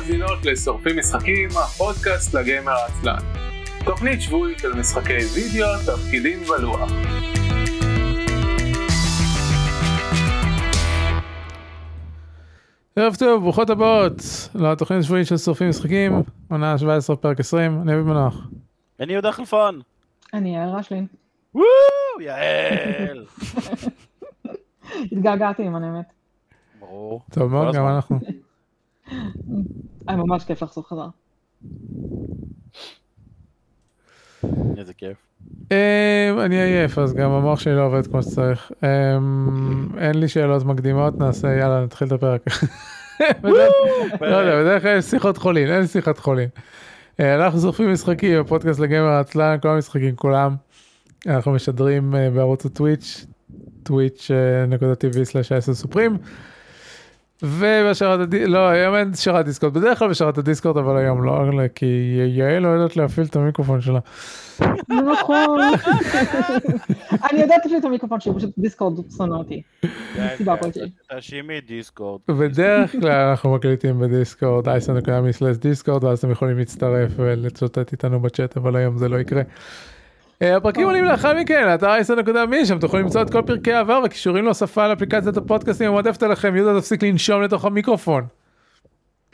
מאזינות לשורפים משחקים, הפודקאסט לגיימר העצלן. תוכנית שבועית של משחקי וידאו, תפקידים בלוח. ערב טוב, ברוכות הבאות לתוכנית השבועית של שורפים משחקים, עונה 17 פרק 20, אני אביב מנוח. אני יהודה חלפון. אני יעל רשלין. וואו, יעל. התגעגעתי עם האמת. ברור. טוב מאוד, גם. אנחנו. היה ממש כיף לחזור חזרה. איזה כיף. אמ, אני עייף, אז גם המוח שלי לא עובד כמו שצריך. אמ, אין לי שאלות מקדימות, נעשה, יאללה, נתחיל את הפרק. בדרך- לא יודע, בדרך כלל יש שיחות חולין, אין שיחת חולין. אה, אנחנו שורפים משחקים, הפודקאסט לגמר העצלן, כל המשחקים כולם. אנחנו משדרים אה, בערוץ הטוויץ', twitch.tv/10 סופרים. ובשרת הדיסקורד, לא, היום אין שרת דיסקורד, בדרך כלל בשרת הדיסקורד, אבל היום לא, כי יעל לא יודעת להפעיל את המיקרופון שלה. זה נכון. אני יודעת לי את המיקרופון שלי, פשוט דיסקורד שונא אותי. סיבה כלשהי. תאשימי דיסקורד. בדרך כלל אנחנו מקליטים בדיסקורד, אייסן.מי/דיסקורד, ואז אתם יכולים להצטרף ולצוטט איתנו בצ'אט, אבל היום זה לא יקרה. אה, הפרקים עולים לאחר מכן, אתר אייסן.מי, שם תוכלו למצוא את כל פרקי העבר וקישורים להוספה לאפליקציית הפודקאסטים המועדפת עליכם, יהודה תפסיק לנשום לתוך המיקרופון.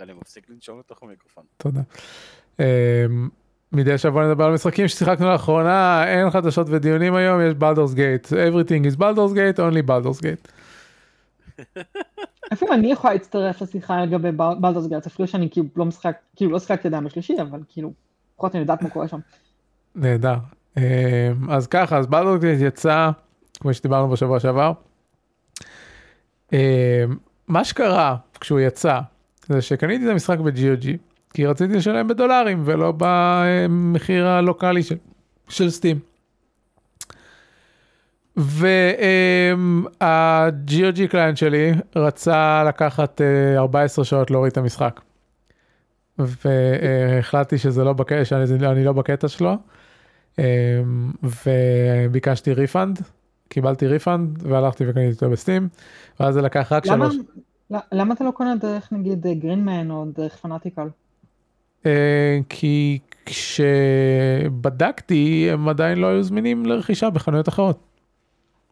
אני מפסיק לנשום לתוך המיקרופון. תודה. אה, מדי שבוע נדבר על משחקים ששיחקנו לאחרונה, אין חדשות ודיונים היום, יש בלדורס גייט. Everything is בלדורס גייט, only בלדורס גייט. אפילו אני יכולה להצטרף לשיחה לגבי בלדוס גרץ, אפילו שאני כאילו לא משחק, כאילו לא שיחקתי עדיין בשלישי, אבל כאילו, לפחות אני יודעת מה קורה שם. נהדר. אה, אז ככה, אז בלדורס גייט יצא, כמו שדיברנו בשבוע שעבר. אה, מה שקרה כשהוא יצא, זה שקניתי את המשחק ב-GOG, כי רציתי לשלם בדולרים ולא במחיר הלוקאלי של, של סטים. וה-GOG קליינט שלי רצה לקחת אה, 14 שעות להוריד את המשחק. והחלטתי שזה לא בקטע, שאני לא בקטע שלו. אמ, וביקשתי refund, קיבלתי refund והלכתי וקניתי אותו ב-Steam, ואז זה לקח רק למה, שלוש. למה אתה לא קונה דרך נגיד Green Man או דרך Fanatical? אה, כי כשבדקתי הם עדיין לא היו זמינים לרכישה בחנויות אחרות.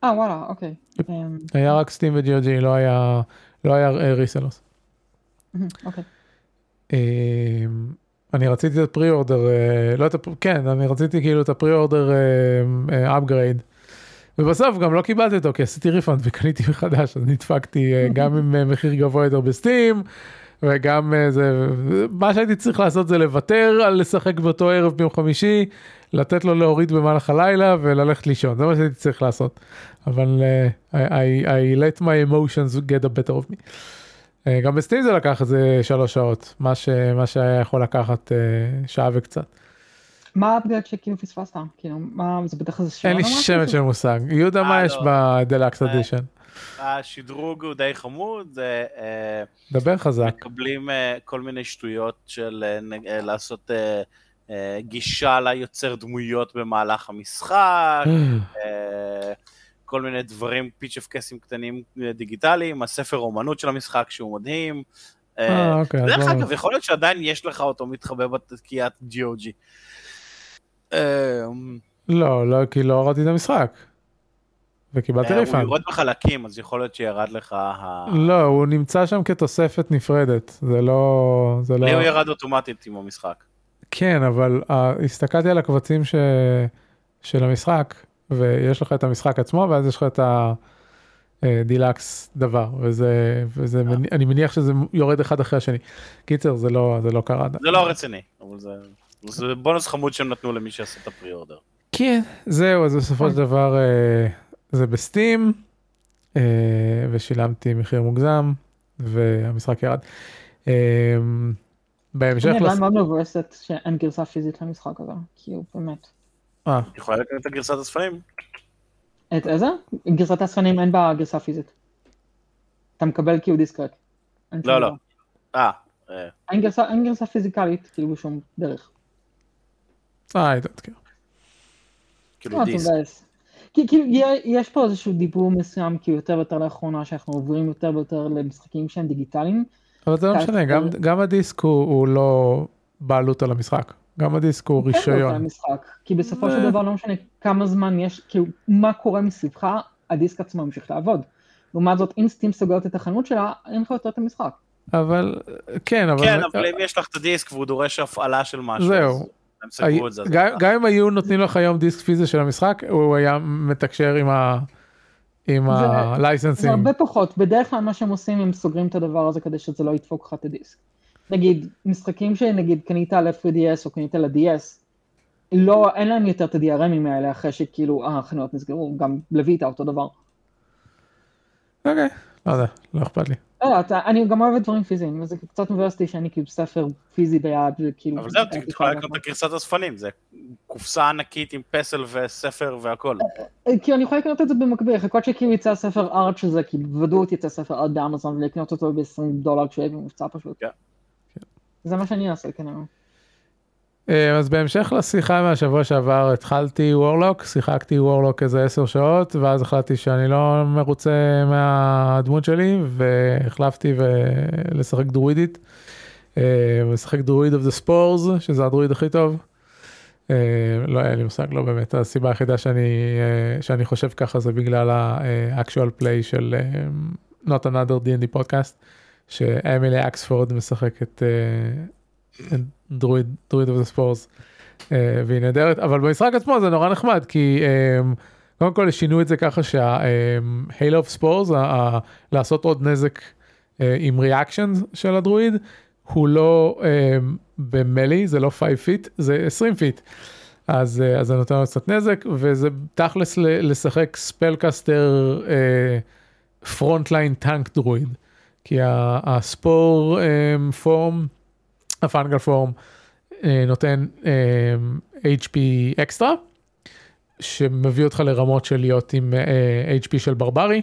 אה וואלה, אוקיי. אמ, היה רק Steam ו-GOG, לא היה, לא היה אה, resellers. אוקיי. אני רציתי את ה-pre-order, אה, לא את ה-pre, כן, אני רציתי כאילו את ה-pre-order upgrade. ובסוף גם לא קיבלתי אותו כי עשיתי refund וקניתי מחדש אז נדפקתי אה, גם עם אה, מחיר גבוה יותר ב-Steam וגם אה, זה מה שהייתי צריך לעשות זה לוותר על לשחק באותו ערב ביום חמישי לתת לו להוריד במהלך הלילה וללכת לישון זה מה שהייתי צריך לעשות אבל אה, I, I, I let my emotions get the better of me. אה, גם ב-Steam זה לקח איזה שלוש שעות מה, ש, מה שהיה יכול לקחת אה, שעה וקצת. מה ה-upgrade שכאילו פספסת? כאילו, מה, זה בטח איזה אין לי? שמץ של מושג יהודה מה אה, יש לא. ב-deluxe edition השדרוג הוא די חמוד, דבר חזק. מקבלים כל מיני שטויות של לעשות גישה ליוצר דמויות במהלך המשחק, כל מיני דברים, פיצ'ף קסים קטנים אה, דיגיטליים, הספר אומנות של המשחק שהוא מדהים. אה, אה, אוקיי, דרך לא- אגב, יכול להיות שעדיין יש לך אותו מתחבא בתקיעת GOG. אה, לא, לא, כי לא הורדתי את המשחק. וקיבלתי אה, הוא. יורד בחלקים, אז יכול להיות שירד לך ה... לא, הוא נמצא שם כתוספת נפרדת. זה לא... זה לא... לי הוא ירד אוטומטית עם המשחק. כן, אבל uh, הסתכלתי על הקבצים ש... של המשחק, ויש לך את המשחק עצמו, ואז יש לך את הדילקס דבר, וזה... וזה אה. מני... אני מניח שזה יורד אחד אחרי השני. קיצר, זה לא, זה לא קרה. זה לא רציני, אבל זה... זה בונוס חמוד שהם נתנו למי שעשה את ה preorder. כן, זהו, אז בסופו של דבר אה, זה ב Steam, אה, ושילמתי מחיר מוגזם, והמשחק ירד. אה, בהמשך, אני מאוד מבואסת שאין גרסה פיזית למשחק הזה, כאילו, באמת. אה, יכולה לקנות את הגרסת הספרים? את איזה? גרסת האספנים אין בה גרסה פיזית. אתה מקבל כאילו דיסקרט. לא, לא. אה, אה, אין גרסה, אין גרסה פיזיקלית, כאילו בשום דרך. אה, don't care. כאילו אה, דיסק. כי כאילו יש פה איזשהו דיבור מסוים כאילו יותר ויותר לאחרונה שאנחנו עוברים יותר ויותר למשחקים שהם דיגיטליים אבל זה לא משנה, גם, גם הדיסק הוא לא בעלות על המשחק. גם הדיסק הוא כן, רישיון. המשחק, כי בסופו של. דבר לא משנה כמה זמן יש, כאילו, מה קורה מסביבך, הדיסק עצמו ממשיך לעבוד. לעומת זאת, אם סטים סוגרת את החנות שלה, אין לך יותר את המשחק. אבל כן, אבל... כן, אבל אם יש לך את הדיסק והוא דורש הפעלה של משהו, זהו. גם, אם היו נותנים לך היום דיסק פיזי של המשחק, הוא היה מתקשר עם ה... עם זה- זה הלייסנסים. הרבה פחות, בדרך כלל מה שהם עושים, הם סוגרים את הדבר הזה כדי שזה לא ידפוק לך את הדיסק. נגיד, משחקים שנגיד קנית על F3DS או קנית ל-DS, לא, אין להם יותר את ה-DRMים האלה אחרי שכאילו, אה, החנויות נסגרו, גם לויטה אותו דבר. אוקיי, לא יודע, לא אכפת לי. לא, אתה, אני גם אוהב דברים פיזיים, וזה קצת מבאס אותי שאני כאילו ספר פיזי ביד, וכאילו... אבל זהו, אתה יכולה לקנות את גרסת הספנים, זה קופסה ענקית עם פסל וספר והכל. כי אני יכולה לקנות את זה במקביל, לחכות שכאילו יצא ספר ארט שזה, כי בוודאות יצא ספר ארט באמזון, ולקנות אותו ב-20 דולר כשהוא יהיה במבצע פשוט. כן. זה מה שאני אעשה כנראה. אה, אז בהמשך לשיחה מהשבוע שעבר התחלתי וורלוק, שיחקתי וורלוק איזה 10 שעות, ואז החלטתי שאני לא מרוצה מהדמות שלי, והחלפתי ו- לשחק דרואידית. אה, לשחק Druid of the Spores, שזה הדרואיד הכי טוב. אה, לא היה לי מושג, לא באמת, הסיבה היחידה שאני, אה, שאני חושב ככה זה בגלל ה-actual play של אה, Not Another D&D Podcast, שאמילי אקספורד משחקת אה, דרואיד, Druid of ה Spores, והיא נהדרת, אבל במשחק עצמו זה נורא נחמד, כי אה, קודם כל שינו את זה ככה Spores, ה- ה- לעשות עוד נזק אה, עם reaction של הדרואיד, הוא לא אה, ב melee, זה לא 5 feet, זה 20 feet. אז, אה, זה נותן לו קצת נזק, וזה תכלס לשחק spellcaster front line tank druid. כי ה spore אה, form, form, אה, נותן אה, HP אקסטרה, שמביא אותך לרמות של להיות עם אה, HP של ברברי,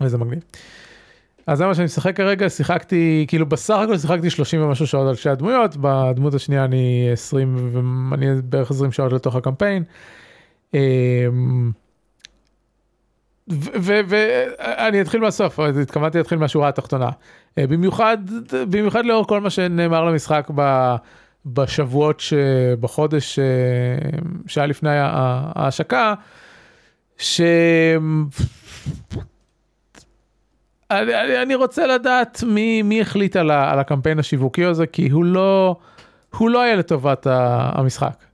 וזה מגניב. אז זה מה שאני משחק כרגע, שיחקתי, כאילו בסך הכל שיחקתי 30 ומשהו שעות על שתי הדמויות, בדמות השנייה אני 20, ואני בערך 20 שעות לתוך הקמפיין. ואני אתחיל מהסוף, התכוונתי להתחיל מהשורה התחתונה. אה, במיוחד, במיוחד לאור כל מה שנאמר למשחק ב, בשבועות, ש, בחודש אה, שהיה לפני ההשקה, ש... אני, אני, אני רוצה לדעת מי, מי החליט על, ה, על הקמפיין השיווקי הזה, כי הוא לא, הוא לא היה לטובת המשחק.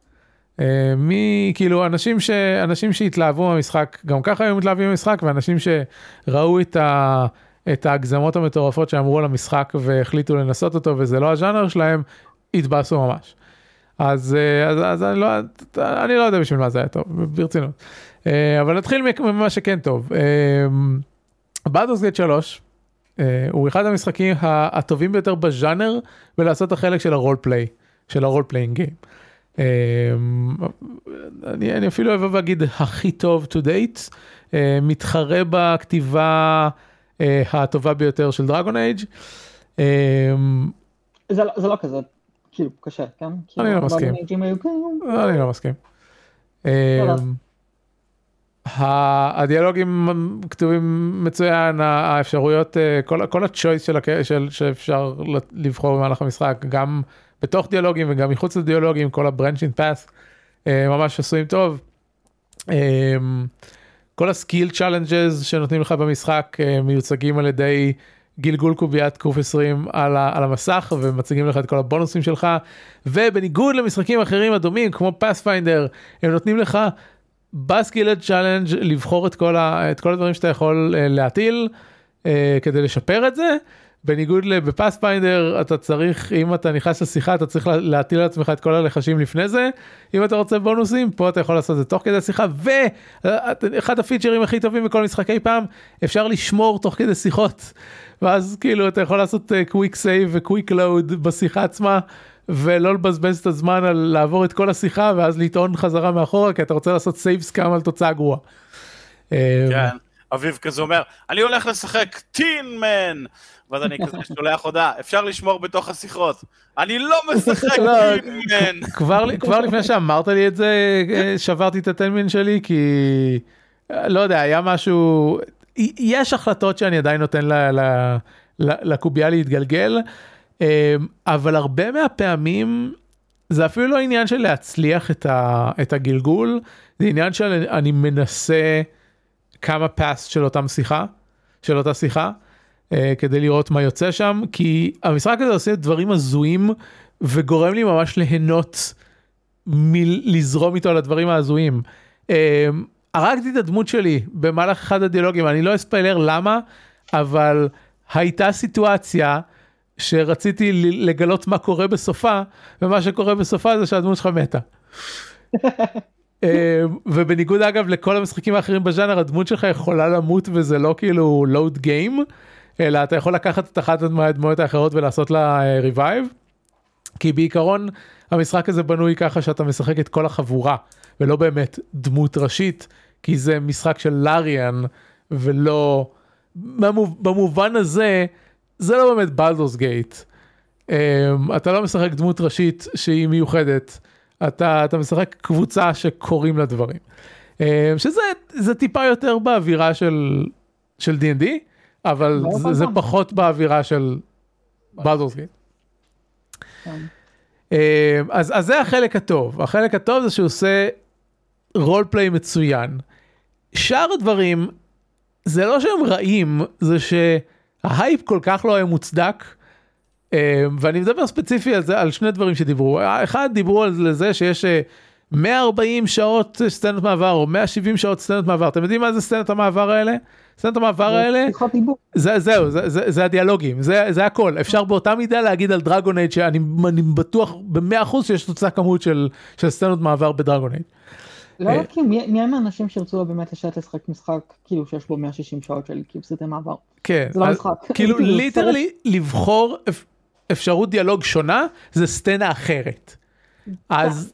אה, מי, כאילו, אנשים, ש, אנשים שהתלהבו מהמשחק, גם ככה היו מתלהבים מהמשחק, ואנשים שראו את, ה, את ההגזמות המטורפות שאמרו על המשחק והחליטו לנסות אותו, וזה לא הז'אנר שלהם, התבאסו ממש. אז, אה, אז, אז אני, לא, אני לא יודע בשביל מה זה היה טוב, ברצינות. אה, אבל נתחיל ממה שכן טוב. Baldur's Gate 3 הוא אחד המשחקים הטובים ביותר בז'אנר ולעשות את החלק של ה role play, של ה role playing game. אני, אני אפילו אוהב להגיד הכי טוב to date, אה, מתחרה בכתיבה אה, הטובה ביותר של Dragon Age. זה, לא- זה לא כזה, כאילו, קשה, כן? אני לא מסכים. היו כאילו, אני לא מסכים. לא. אמ, ה- הדיאלוגים כתובים מצוין, האפשרויות, אה, כל, כל הצ'וייס של, של, שאפשר לבחור במהלך המשחק, גם בתוך דיאלוגים וגם מחוץ לדיאלוגים, כל ה branching paths, ממש עשויים טוב. אמ, כל ה skill challenges שנותנים לך במשחק אה, מיוצגים על ידי גלגול קוביית קוף 20 על, על המסך ומציגים לך את כל הבונוסים שלך ובניגוד למשחקים אחרים הדומים כמו Pathfinder הם נותנים לך ב skill challenge לבחור את כל, ה, את כל הדברים שאתה יכול אה, להטיל אה, כדי לשפר את זה. בניגוד לב Pathfinder אתה צריך אם אתה נכנס לשיחה אתה צריך לה- להטיל על עצמך את כל הלחשים לפני זה. אם אתה רוצה בונוסים פה אתה יכול לעשות את זה תוך כדי השיחה ואחד הפיצ'רים הכי טובים בכל משחק אי פעם אפשר לשמור תוך כדי שיחות. ואז כאילו אתה יכול לעשות quick save ו quick load בשיחה עצמה ולא לבזבז את הזמן על לעבור את כל השיחה ואז לטעון חזרה מאחורה כי אתה רוצה לעשות save scum על תוצאה גרועה. אה, כן, אביב כזה אומר, אני הולך לשחק tin man! ואז אני כזה שולח הודעה, אפשר לשמור בתוך השיחות. אני לא משחק tin man! כבר, לפני שאמרת לי את זה אה, שברתי את הטלמין שלי כי אה, לא יודע היה משהו יש החלטות שאני עדיין נותן לקובייה להתגלגל, אה, אבל הרבה מהפעמים זה אפילו לא עניין של להצליח את, ה, את הגלגול, זה עניין של אני מנסה כמה פאס של אותם שיחה, של אותה שיחה, אה, כדי לראות מה יוצא שם, כי המשחק הזה עושה דברים הזויים וגורם לי ממש ליהנות מלזרום איתו על הדברים ההזויים. אה, הרגתי את הדמות שלי במהלך אחד הדיאלוגים, אני לא אספיילר למה, אבל הייתה סיטואציה שרציתי לגלות מה קורה בסופה, ומה שקורה בסופה זה שהדמות שלך מתה. אה, ובניגוד אגב לכל המשחקים האחרים בז'אנר, הדמות שלך יכולה למות וזה לא כאילו load game, אלא אתה יכול לקחת את אחת מהדמויות האחרות ולעשות לה revive. אה, כי בעיקרון המשחק הזה בנוי ככה שאתה משחק את כל החבורה ולא באמת דמות ראשית כי זה משחק של לאריאן ולא במובן הזה זה לא באמת בלדורס גייט. Um, אתה לא משחק דמות ראשית שהיא מיוחדת אתה אתה משחק קבוצה שקוראים לה דברים um, שזה זה טיפה יותר באווירה של של D&D אבל לא זה, זה פחות באווירה של Baldur's Gate. כן. אה, אז, אז זה החלק הטוב, החלק הטוב זה שהוא עושה role play מצוין. שאר הדברים, זה לא שהם רעים, זה שההייפ כל כך לא היה מוצדק. אה, ואני מדבר ספציפי על זה, על שני דברים שדיברו. אחד, דיברו על זה שיש 140 אה, שעות סצנות מעבר, או 170 שעות סצנות מעבר. אתם יודעים מה זה סצנות המעבר האלה? סצנות המעבר האלה, זה, זהו, זה, זה, זה הדיאלוגים, זה, זה הכל. אפשר באותה מידה להגיד על Dragon Age שאני אני בטוח במאה אחוז שיש אותה כמות של, של סצנות מעבר ב Dragon Age. לא, לא, כי מי הם האנשים שירצו באמת לשבת לשחק משחק כאילו שיש בו 160 שעות של כאילו סרטי מעבר. כן. זה לא משחק. כאילו literally לבחור אפשרות דיאלוג שונה זה סצנה אחרת. אז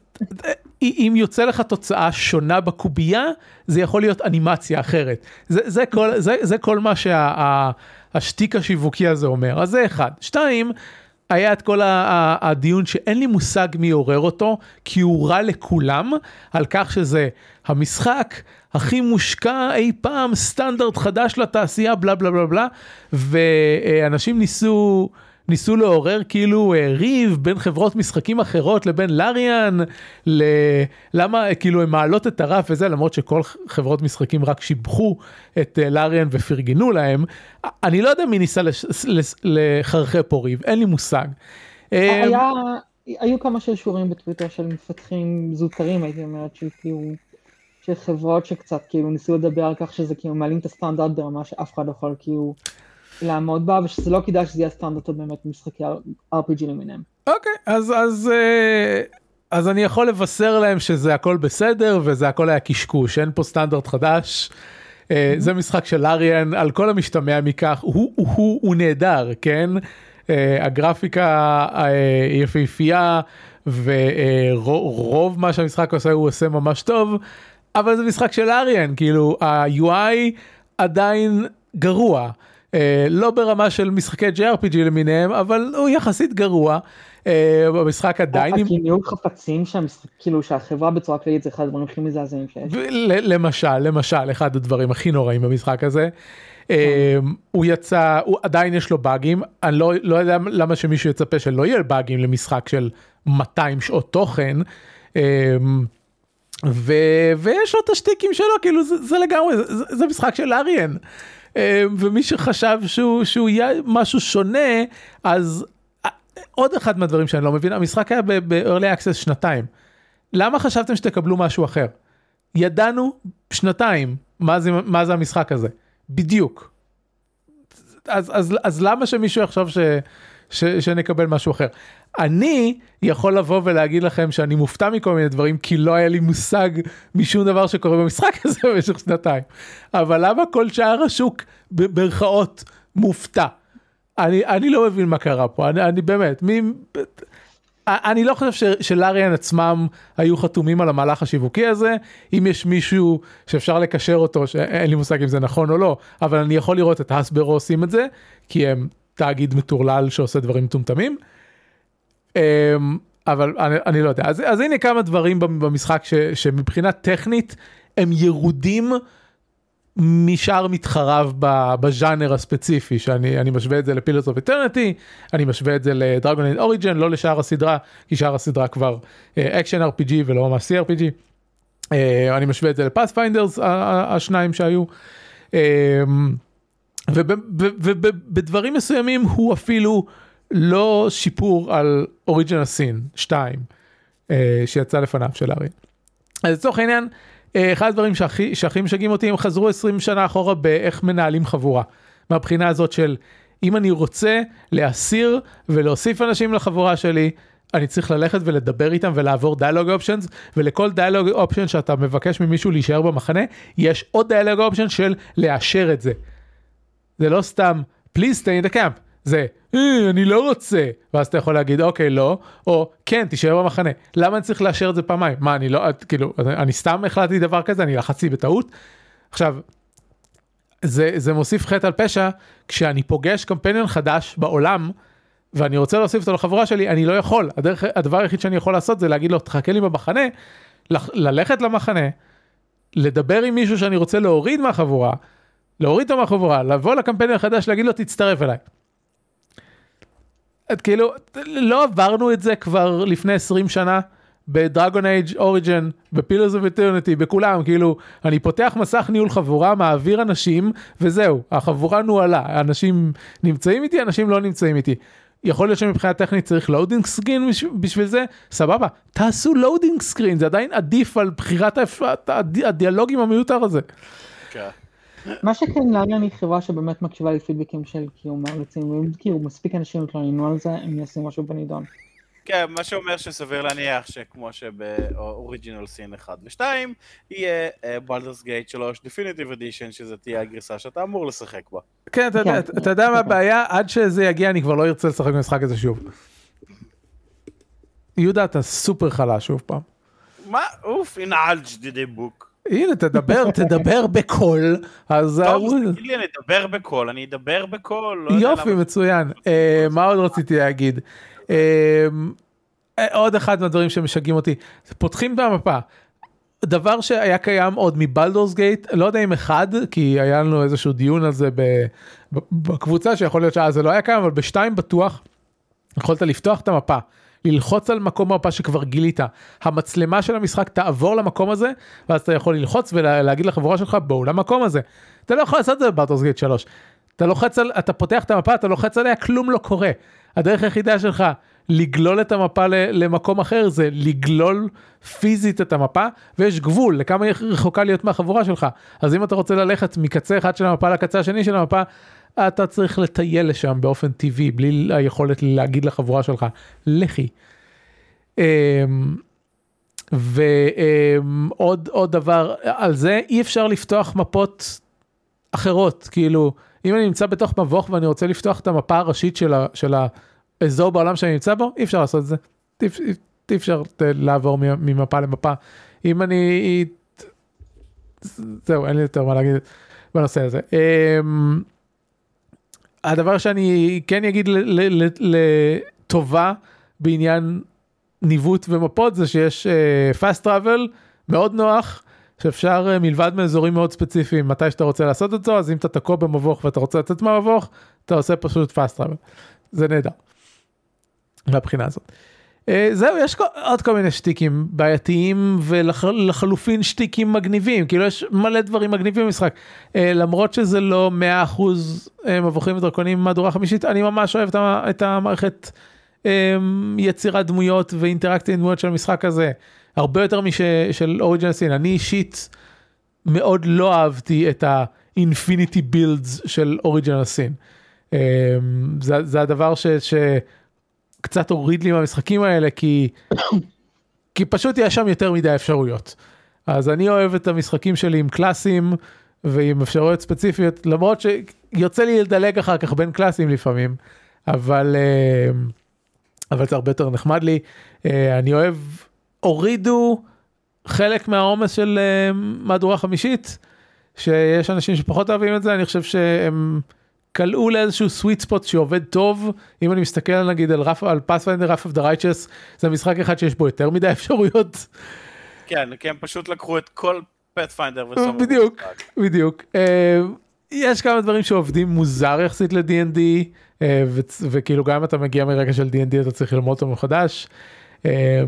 אם יוצא לך תוצאה שונה בקובייה, זה יכול להיות אנימציה אחרת. זה, זה, כל, זה, זה כל מה שהשטיק שה, השיווקי הזה אומר. אז זה אחד. שתיים, היה את כל הדיון שאין לי מושג מי עורר אותו, כי הוא רע לכולם, על כך שזה המשחק הכי מושקע אי פעם, סטנדרט חדש לתעשייה, בלה בלה בלה בלה, ואנשים ניסו... ניסו לעורר כאילו אה, ריב בין חברות משחקים אחרות לבין לאריאן, ל... למה כאילו הן מעלות את הרף וזה למרות שכל חברות משחקים רק שיבחו את אה, לאריאן ופרגנו להם. אני לא יודע מי ניסה. לחרחר פה ריב, אין לי מושג. אה, היה, היו כמה שישורים בטוויטר של מפתחים זוטרים הייתי אומרת של כאילו. של חברות שקצת כאילו ניסו לדבר על כך שזה כאילו מעלים את הסטנדרט ברמה שאף אחד לא יכול כאילו לעמוד בה, ושזה לא כדאי שזה יהיה סטנדרט באמת משחקי RPG למיניהם. אוקיי, okay, אז, אז, אה, אז אני יכול לבשר להם שזה הכל בסדר, וזה הכל היה קשקוש, אין פה סטנדרט חדש. Mm-hmm. זה משחק של אריאן, על כל המשתמע מכך, הוא, הוא, הוא, הוא נהדר, כן? אה, הגרפיקה יפהפייה, ורוב מה שהמשחק עושה הוא עושה ממש טוב, אבל זה משחק של אריאן, כאילו ה-UI עדיין גרוע. אה, לא ברמה של משחקי JRPG למיניהם, אבל הוא יחסית גרוע. אה, במשחק עדיין... הניהול חפצים שהמשחק, כאילו שהחברה בצורה כללית זה אחד הדברים הכי מזעזעים שיש. למשל, למשל, אחד הדברים הכי נוראים במשחק הזה. אה, הוא יצא, הוא עדיין יש לו באגים, אני לא, לא יודע למה שמישהו יצפה שלא יהיה באגים למשחק של 200 שעות תוכן. ו, ויש לו את השטיקים שלו כאילו זה, זה לגמרי זה, זה משחק של אריאן אה, ומי שחשב שהוא, שהוא יהיה משהו שונה, אז אה, עוד אחד מהדברים שאני לא מבין, המשחק היה ב-early access שנתיים. למה חשבתם שתקבלו משהו אחר? ידענו שנתיים מה זה, מה זה המשחק הזה, בדיוק. אז, אז, אז למה שמישהו יחשוב ש... ש, שנקבל משהו אחר. אני יכול לבוא ולהגיד לכם שאני מופתע מכל מיני דברים כי לא היה לי מושג משום דבר שקורה במשחק הזה במשך שנתיים. אבל למה כל שאר השוק במרכאות מופתע? אני, אני לא מבין מה קרה פה, אני, אני באמת, מי, אני לא חושב שלאריאן עצמם היו חתומים על המהלך השיווקי הזה, אם יש מישהו שאפשר לקשר אותו, שאין לי מושג אם זה נכון או לא, אבל אני יכול לראות את הסברו עושים את זה, כי הם תאגיד מטורלל שעושה דברים מטומטמים. אמ, אבל אני, אני לא יודע אז, אז הנה כמה דברים במשחק ש, שמבחינה טכנית הם ירודים משאר מתחריו בז'אנר הספציפי שאני אני משווה את זה ל Pillars of Eternity אני משווה את זה ל Dragon Age Origins לא לשאר הסדרה כי שאר הסדרה כבר action אה, RPG ולא ממש CRPG. אה, אני משווה את זה ל Pathfinders השניים שהיו. אה, ובדברים מסוימים הוא אפילו לא שיפור על אוריג'נל סין 2 uh, שיצא לפניו של ארי. אז לצורך העניין אה, אחד הדברים שהכי, שהכי משגעים אותי הם חזרו 20 שנה אחורה באיך מנהלים חבורה. מהבחינה הזאת של אם אני רוצה להסיר ולהוסיף אנשים לחבורה שלי אני צריך ללכת ולדבר איתם ולעבור דיאלוג אופשנס ולכל דיאלוג אופשן שאתה מבקש ממישהו להישאר במחנה יש עוד דיאלוג אופשן של לאשר את זה. זה לא סתם please stay in the camp. זה אה, אני לא רוצה. ואז אתה יכול להגיד אוקיי לא. או כן תישאר במחנה. למה אני צריך לאשר את זה פעמיים? מה אני לא כאילו אני סתם החלטתי דבר כזה אני לחצתי בטעות. עכשיו זה זה מוסיף חטא על פשע כשאני פוגש קמפיינן חדש בעולם ואני רוצה להוסיף אותו לחבורה שלי אני לא יכול. הדרך הדבר היחיד שאני יכול לעשות זה להגיד לו תחכה לי במחנה ללכת למחנה לדבר עם מישהו שאני רוצה להוריד מהחבורה להוריד אותו מהחבורה לבוא ל companion החדש להגיד לו תצטרף אליי. את כאילו לא עברנו את זה כבר לפני 20 שנה ב Dragon Age Origins ב Pillars of בכולם כאילו אני פותח מסך ניהול חבורה מעביר אנשים וזהו החבורה נוהלה אנשים נמצאים איתי אנשים לא נמצאים איתי. יכול להיות שמבחינה טכנית צריך loading screen בשביל זה סבבה תעשו loading screen זה עדיין עדיף על בחירת הדיאלוגים המיותר הזה. מה שכן Larian היא חברה שבאמת מקשיבה לפידבקים של כאילו מעריצים, ואם כאילו מספיק אנשים התלוננו על זה, הם יעשו משהו בנידון. כן, מה שאומר שסביר להניח שכמו שב Original Sin 1 ו-2, יהיה Baldur's Gate 3 definitive edition, שזה תהיה הגרסה שאתה אמור לשחק בה. כן, אתה יודע- כן. אתה יודע מה הבעיה? עד שזה יגיע אני כבר לא ארצה לשחק במשחק הזה שוב. יהודה אתה סופר חלש שוב פעם. מה? אוף, הנה אלג'דידי בוק. הנה תדבר תדבר בקול אז טוב, תגיד לי, אני אדבר בקול, אני אדבר בקול. לא יופי מצוין אה, מה עוד רציתי להגיד אה, אה, עוד אחד מהדברים שמשגעים אותי פותחים את המפה. דבר שהיה קיים עוד מ Baldur's Gate לא יודע אם אחד כי היה לנו איזשהו דיון על זה בקבוצה שיכול להיות שאז זה לא היה קיים אבל בשתיים בטוח יכולת לפתוח את המפה. ללחוץ על מקום המפה שכבר גילית המצלמה של המשחק תעבור למקום הזה ואז אתה יכול ללחוץ ולהגיד לחבורה שלך בואו למקום הזה. אתה לא יכול לעשות את זה בבלדורס גייט 3. אתה לוחץ על אתה פותח את המפה אתה לוחץ עליה כלום לא קורה. הדרך היחידה שלך לגלול את המפה למקום אחר זה לגלול פיזית את המפה ויש גבול לכמה היא רחוקה להיות מהחבורה שלך אז אם אתה רוצה ללכת מקצה אחד של המפה לקצה השני של המפה אתה צריך לטייל לשם באופן טבעי בלי היכולת להגיד לחבורה שלך לכי. אמ, ועוד עוד דבר על זה אי אפשר לפתוח מפות אחרות כאילו אם אני נמצא בתוך מבוך ואני רוצה לפתוח את המפה הראשית של, ה, של האזור בעולם שאני נמצא בו אי אפשר לעשות את זה. אי, אפשר לעבור ממפה למפה. אם אני זהו אין לי יותר מה להגיד בנושא הזה. הדבר שאני כן אגיד לטובה בעניין ניווט ומפות זה שיש uh, fast travel מאוד נוח שאפשר uh, מלבד מאזורים מאוד ספציפיים מתי שאתה רוצה לעשות אותו אז אם אתה תקוע במבוך ואתה רוצה לצאת מהמבוך אתה עושה פשוט fast travel זה נהדר. מהבחינה הזאת. Uh, זהו יש עוד כל מיני שטיקים בעייתיים ולחלופין שטיקים מגניבים כאילו יש מלא דברים מגניבים במשחק uh, למרות שזה לא 100% uh, מבוכים ודרקונים מהדורה חמישית אני ממש אוהב את, המערכת יצירת דמויות ואינטראקציה דמויות של המשחק הזה הרבה יותר משל אוריג'נל סין אני אישית מאוד לא אהבתי את האינפיניטי בילדס של אוריג'נל סין. זה, זה הדבר ש... ש קצת הוריד לי מהמשחקים האלה כי כי פשוט יש שם יותר מדי אפשרויות. אז אני אוהב את המשחקים שלי עם קלאסים ועם אפשרויות ספציפיות למרות שיוצא לי לדלג אחר כך בין קלאסים לפעמים אבל אה, אבל זה הרבה יותר נחמד לי אה, אני אוהב הורידו חלק מהעומס של אה, מהדורה חמישית שיש אנשים שפחות אוהבים את זה אני חושב שהם. קלעו לאיזשהו sweet spot שעובד טוב אם אני מסתכל נגיד על Wrath על Pathfinder Wrath of the Righteous זה משחק אחד שיש בו יותר מדי אפשרויות. כן, כי הם פשוט לקחו את כל פאת'פיינדר וסומר. בדיוק, בדיוק. אה, יש כמה דברים שעובדים מוזר יחסית ל-D&D, אה, וכאילו גם אם אתה מגיע מרקע של D&D אתה צריך ללמוד אותו מחדש. אה,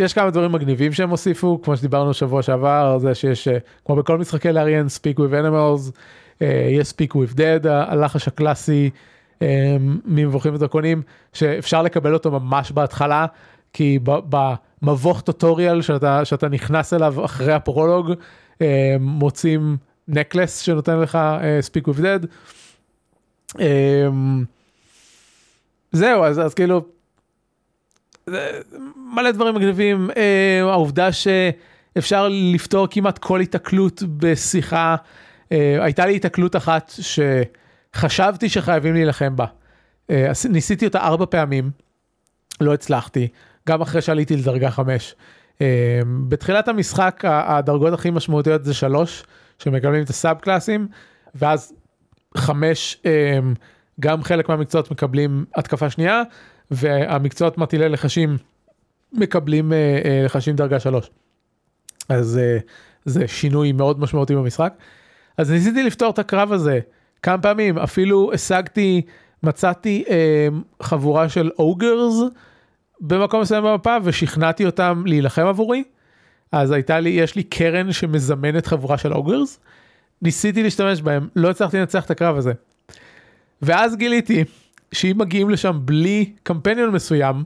יש כמה דברים מגניבים שהם הוסיפו, כמו שדיברנו שבוע שעבר, זה שיש, כמו בכל משחקי לאריאן, Speak with Animals, יש with Dead, ה- הלחש הקלאסי אה, ממבוכים ודרקונים, שאפשר לקבל אותו ממש בהתחלה, כי במבוך טוטוריאל שאתה, שאתה נכנס אליו אחרי הפרולוג, אה, מוצאים נקלס שנותן לך with Dead. אה, זהו, אז, אז כאילו, מלא דברים מגניבים, אה, העובדה שאפשר לפתור כמעט כל התקלות בשיחה, הייתה לי התקלות אחת שחשבתי שחייבים להילחם בה. אה, ניסיתי אותה ארבע פעמים, לא הצלחתי, גם אחרי שעליתי לדרגה חמש. אה, בתחילת המשחק הדרגות הכי משמעותיות זה שלוש, שמקבלים את הסאב קלאסים, ואז חמש, אה, גם חלק מהמקצועות מקבלים התקפה שנייה, והמקצועות מטילי לחשים מקבלים אה, אה, לחשים דרגה שלוש. אז אה, זה שינוי מאוד משמעותי במשחק. אז ניסיתי לפתור את הקרב הזה כמה פעמים, אפילו השגתי, מצאתי אה, חבורה של אוגרס במקום מסוים במפה ושכנעתי אותם להילחם עבורי. אז הייתה לי, יש לי קרן שמזמנת חבורה של אוגרס. ניסיתי להשתמש בהם, לא הצלחתי לנצח את הקרב הזה. ואז גיליתי שאם מגיעים לשם בלי קמפיינון מסוים,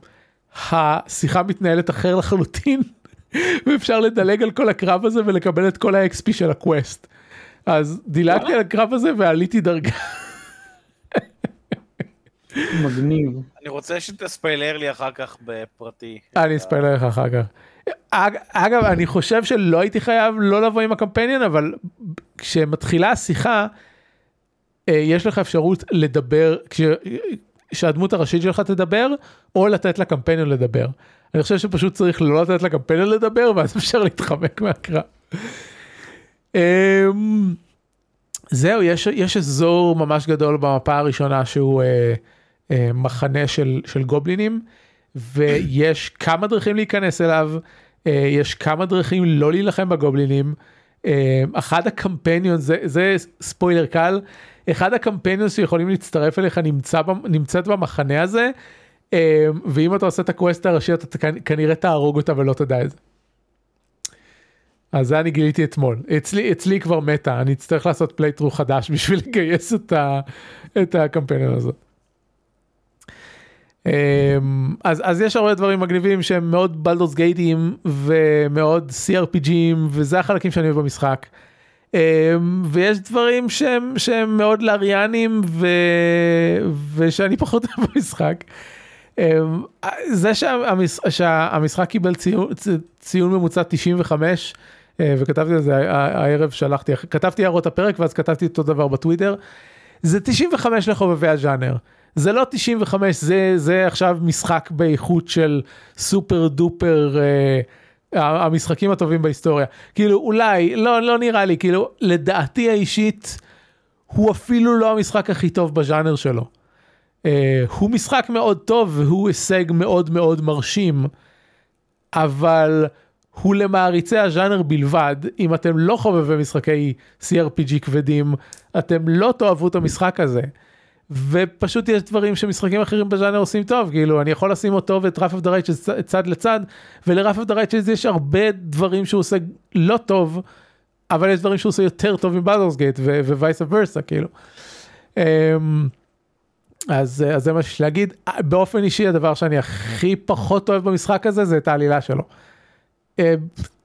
השיחה מתנהלת אחר לחלוטין, ואפשר לדלג על כל הקרב הזה ולקבל את כל ה-XP של הקווסט. אז דילגתי על הקרב הזה ועליתי דרגה. מגניב. אני רוצה שתספיילר לי אחר כך בפרטי. אני אספיילר לך אחר כך. אג- אגב, אני חושב שלא הייתי חייב לא לבוא עם הקמפיינון, אבל כשמתחילה השיחה, אה, יש לך אפשרות לדבר, כש- שהדמות הראשית שלך תדבר, או לתת לקמפיינון לדבר. אני חושב שפשוט צריך לא לתת לקמפיינון לדבר, ואז אפשר להתחמק מהקרב. אמ, זהו, יש, יש אזור ממש גדול במפה הראשונה שהוא אה, אה, מחנה של, של גובלינים, ויש כמה דרכים להיכנס אליו, אה, יש כמה דרכים לא להילחם בגובלינים. אה, אחד הקמפיינון, זה, זה ספוילר קל, אחד ה companion שיכולים להצטרף אליך נמצא, נמצאת במחנה הזה, אה, ואם אתה עושה את ה quest הראשי אתה כנ- כנראה תהרוג אותה ולא תדע את זה. אז זה אני גיליתי אתמול. אצלי, אצלי כבר מתה, אני אצטרך לעשות playthrough חדש בשביל לגייס את, ה, את ה companion הזאת. אמ, אז, אז יש הרבה דברים מגניבים שהם מאוד בלדורס גייטים ומאוד CRPGים וזה החלקים שאני אוהב במשחק. אמ, ויש דברים שהם, שהם מאוד לאריאנים ו... ושאני פחות אוהב במשחק. אמ, זה שהמש... שהמשחק קיבל ציון, ציון ממוצע 95 אה, וכתבתי על זה הערב שלחתי כתבתי הערות הפרק ואז כתבתי אותו דבר בטוויטר. זה 95 לחובבי הז'אנר. זה לא 95 זה זה עכשיו משחק באיכות של סופר דופר אה, המשחקים הטובים בהיסטוריה כאילו אולי לא לא נראה לי כאילו לדעתי האישית הוא אפילו לא המשחק הכי טוב בז'אנר שלו. Uh, הוא משחק מאוד טוב והוא הישג מאוד מאוד מרשים, אבל הוא למעריצי הז'אנר בלבד. אם אתם לא חובבי משחקי CRPG כבדים, אתם לא תאהבו את המשחק הזה. ופשוט יש דברים שמשחקים אחרים בז'אנר עושים טוב, כאילו אני יכול לשים אותו ואת Wrath of the Righteous צד לצד, ול Wrath of the Righteous יש הרבה דברים שהוא עושה לא טוב, אבל יש דברים שהוא עושה יותר טוב מ Baldur's Gate vice versa, כאילו. Um, אז, אז זה מה שיש להגיד. באופן אישי הדבר שאני הכי פחות אוהב במשחק הזה זה את העלילה שלו. אה,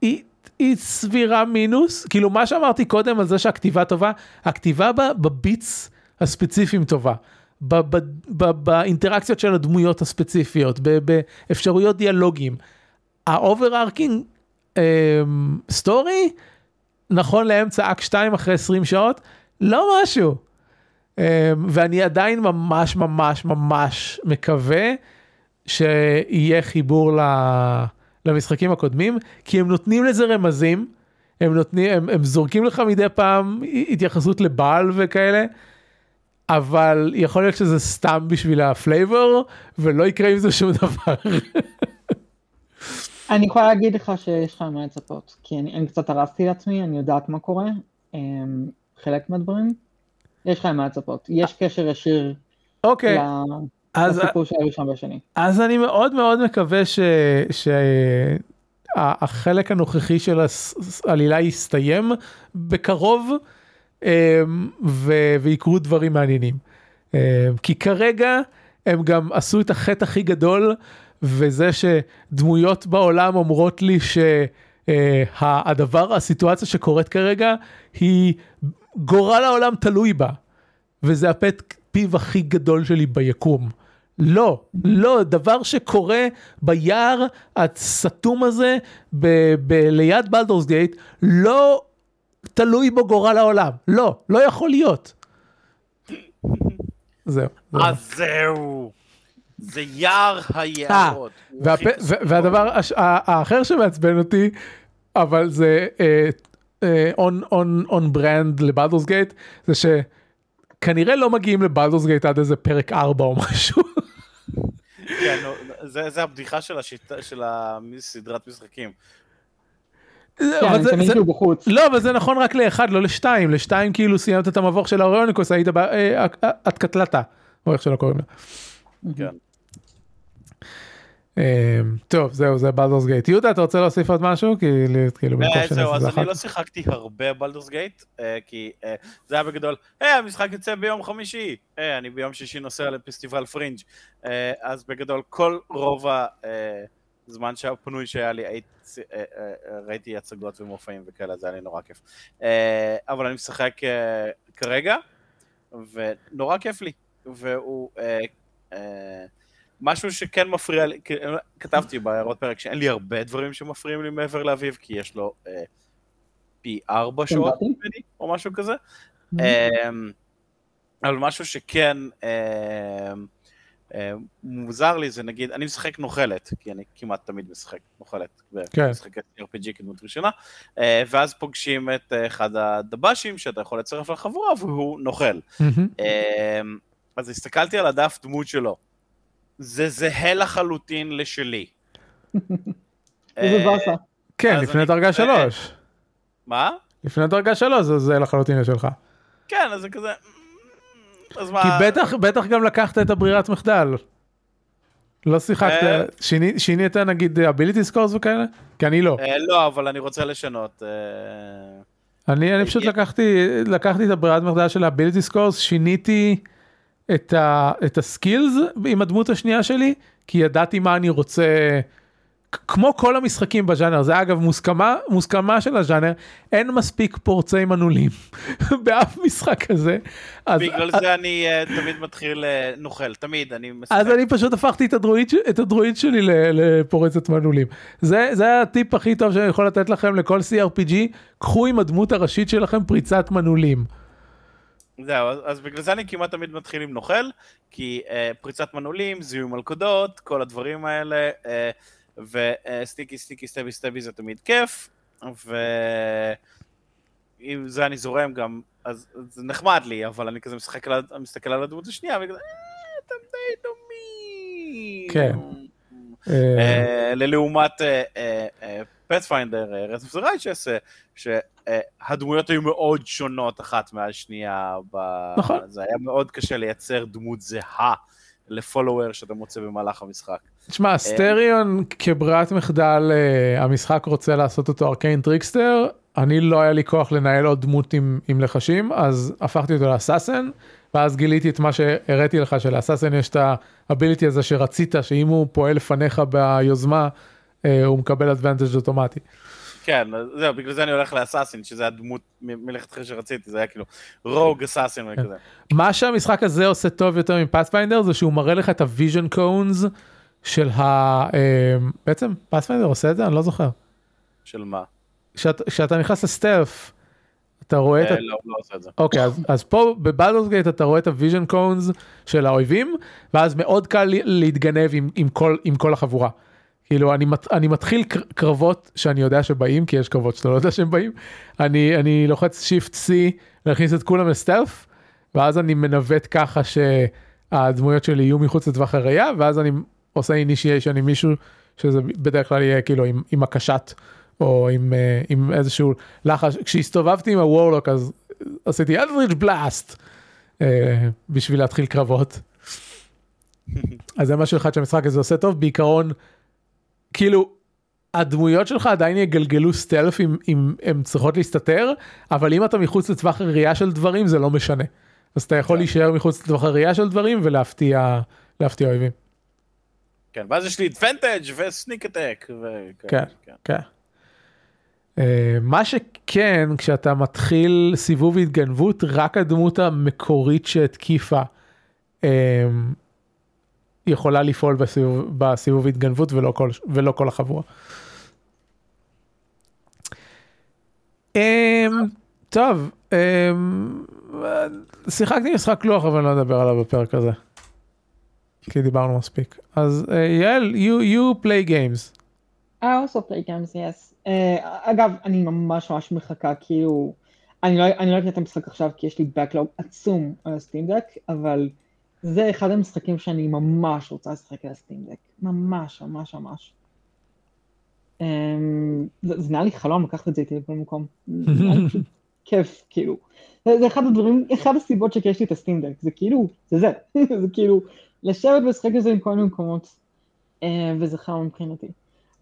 היא, היא סבירה מינוס, כאילו מה שאמרתי קודם על זה שהכתיבה טובה, הכתיבה ב- ב beats הספציפיים טובה. ב- ב- באינטראקציות של הדמויות הספציפיות, באפשרויות דיאלוגים. ה overarching story, נכון לאמצע אקט 2 אחרי 20 שעות, לא משהו. Um, ואני עדיין ממש ממש ממש מקווה שיהיה חיבור ל... למשחקים הקודמים, כי הם נותנים לזה רמזים, הם, נותנים, הם, הם זורקים לך מדי פעם התייחסות ל Bhaal וכאלה, אבל יכול להיות שזה סתם בשביל ה flavor, ולא יקרה עם זה שום דבר. אני יכולה להגיד לך שיש לך מה לצפות, כי אני, אני קצת הרסתי לעצמי, אני יודעת מה קורה, אמ, חלק מהדברים, יש לך מה לצפות, יש קשר ישיר אוקיי, ל- אז, לסיפור של הראשון והשני. אז אני מאוד מאוד מקווה שהחלק הנוכחי של העלילה יסתיים בקרוב אמ, ו- ויקרו דברים מעניינים. אמ, כי כרגע הם גם עשו את החטא הכי גדול וזה שדמויות בעולם אומרות לי שהדבר, הסיטואציה שקורית כרגע היא גורל העולם תלוי בה. וזה הפט פיו הכי גדול שלי ביקום. לא, לא, דבר שקורה ביער הסתום הזה ב- ב- ליד Baldur's Gate, לא תלוי בו גורל העולם. לא, לא יכול להיות. זהו. זהו. אז זהו. זה יער היערות. קסום. והדבר האחר שמעצבן אותי, אבל זה און on on brand ל Baldur's Gate, זה שכנראה לא מגיעים לבלדורס גייט עד איזה פרק 4 או משהו. כן, זה זה הבדיחה של השיטה, של הסדרת משחקים. כן, אבל אני זה- תמיד זה- שהוא בחוץ. לא, אבל זה נכון רק לאחד, לא לשתיים. לשתיים כאילו סיימת את המבוך של האוריוניקוס, היית ב... אה, את קטלתה, או איך שלא קוראים לה. כן. אה, טוב, זהו, זה בלדורס גייט. יהודה, אתה רוצה להוסיף עוד משהו? כאילו, אה, זהו, אז אני לא. שיחקתי הרבה בלדורס גייט, אה, כי אה, זה היה בגדול, המשחק יוצא ביום חמישי, אני ביום שישי נוסע לפסטיבל פרינג', אז בגדול כל רוב הזמן שהפנוי שהיה לי, ראיתי הצגות ומופעים וכאלה, זה היה לי נורא כיף. אבל אני משחק כרגע, ונורא כיף לי, והוא... אה, אה, משהו שכן מפריע לי, כי- כתבתי בהערות פרק שאין לי הרבה דברים שמפריעים לי מעבר לאביב, כי יש לו אה, פי ארבע כן, שעות. ממני, או משהו כזה. אמ, אבל משהו שכן אמ, אמ, מוזר לי זה נגיד, אני משחק נוכלת, כי אני כמעט תמיד משחק נוכלת, כן. משחק RPG כדמות ראשונה, אה, ואז פוגשים את אה, אחד הדב"שים שאתה יכול לצרף לחבורה והוא נוכל. אמ, אז הסתכלתי על הדף דמות שלו. זה זהה לחלוטין לשלי. איזה אה, באסה. כן, לפני דרגה שלוש. מה? לפני דרגה שלוש זה- זה לחלוטין שלך. כן, אז זה כזה... אז מה... כי בטח, בטח גם לקחת את הברירת מחדל. לא אה. שיחקת, שיני- שינית נגיד ability scores וכאלה? כי אני לא. אה, לא, אבל אני רוצה לשנות. אה, אני, אני פשוט אה, לקחתי, את הברירת מחדל של ה-ability scores, שיניתי את, ה, את הסקילס עם הדמות השנייה שלי, כי ידעתי מה אני רוצה, כמו כל המשחקים בז'אנר, זה אגב מוסכמה, מוסכמה של הז'אנר, אין מספיק פורצי מנעולים באף משחק כזה. אז, בגלל זה אני אה, תמיד מתחיל אה, נוכל, תמיד, אני משחק. אז אני פשוט הפכתי את הדרואיד, את הדרואיד שלי לפורצת מנעולים. זה, זה הטיפ הכי טוב שאני יכול לתת לכם לכל CRPG, קחו עם הדמות הראשית שלכם פריצת מנעולים. זהו, אז- אז בגלל זה אני כמעט תמיד מתחיל עם נוכל, כי אה, פריצת מנעולים, זיהוי מלכודות, כל הדברים האלה, אה, וסטיקי סטיקי סטבי סטבי זה תמיד כיף, ועם זה אני זורם גם, אז זה נחמד לי, אבל אני כזה משחק על, מסתכל על הדמות השנייה, וכזה, "אה, אתם די דומים. כן. אה, אה, ללעומת Pathfinder, Wrath of the Righteous, שהדמויות היו מאוד שונות אחת מהשנייה. נכון. זה היה מאוד קשה לייצר דמות זהה ל follower שאתה מוצא במהלך המשחק. תשמע, Astarion כברירת מחדל, אה, המשחק רוצה לעשות אותו arcane trickster, אני לא היה לי כוח לנהל עוד דמות עם, עם לחשים, אז הפכתי אותו ל assassin, ואז גיליתי את מה שהראיתי לך, של assassin יש את ה ability הזה שרצית, שאם הוא פועל לפניך ביוזמה, אה, הוא מקבל advantage אוטומטי. כן, זהו, בגלל זה אני הולך ל assassin, שזה הדמות מלכתחילה שרציתי, זה היה כאילו rogue assassin וכזה. מה שהמשחק הזה עושה טוב יותר מ Pathfinder זה שהוא מראה לך את ה vision cones של ה... אה, בעצם Pathfinder עושה את זה? אני לא זוכר. של מה? כשאת- כשאתה נכנס ל stealth, אתה רואה את... אה, לא, לא עושה את זה. אוקיי, אז, פה ב Baldur's Gate אתה רואה את ה vision cones של האויבים, ואז מאוד קל להתגנב עם כל החבורה. כאילו אני, מת, אני מתחיל קר- קרבות שאני יודע שבאים, כי יש קרבות שאתה לא יודע שהם באים, אני, אני לוחץ shift C להכניס את כולם ל stealth, ואז אני מנווט ככה שהדמויות שלי יהיו מחוץ לטווח הראייה, ואז אני עושה אינישיישן עם מישהו שזה בדרך כלל יהיה כאילו עם, עם הקשת או עם, אה, עם איזשהו לחש, כשהסתובבתי עם הוורלוק אז עשיתי אלדריץ' בלאסט אה, בשביל להתחיל קרבות. אז זה משהו אחד שהמשחק הזה עושה טוב, בעיקרון, כאילו, הדמויות שלך עדיין יגלגלו סטלף אם, אם הן צריכות להסתתר, אבל אם אתה מחוץ לטווח הראייה של דברים זה לא משנה. אז אתה יכול כן. להישאר מחוץ לטווח הראייה של דברים ולהפתיע להפתיע אויבים. כן, ואז יש לי אדוונטג' וסניק אטק. כן. כן. Uh, מה שכן, כשאתה מתחיל סיבוב התגנבות, רק הדמות המקורית שהתקיפה um, יכולה לפעול בסיבוב, בסיבוב התגנבות ולא כל, ולא כל החבורה. Um, טוב, um, שיחקתי משחק לוח אבל לא נדבר עליו בפרק הזה. כי דיברנו מספיק. אז uh, יעל, you, you play games. I also play games, yes. Uh, אגב, אני ממש ממש מחכה, כאילו, אני לא, אני לא אקנה את המשחק עכשיו כי יש לי backlog עצום על הסטים דק, אבל זה אחד המשחקים שאני ממש רוצה לשחק על הסטים דק. ממש, ממש, ממש. Um, זה, זה נראה לי חלום לקחת את זה איתי לכל מקום. כיף, כאילו. זה, זה אחד הדברים, אחד הסיבות שיש לי את הסטים דק, זה כאילו, זה זה, זה כאילו, לשבת ולשחק את זה עם כל מיני מקומות, uh, וזה חלום מבחינתי.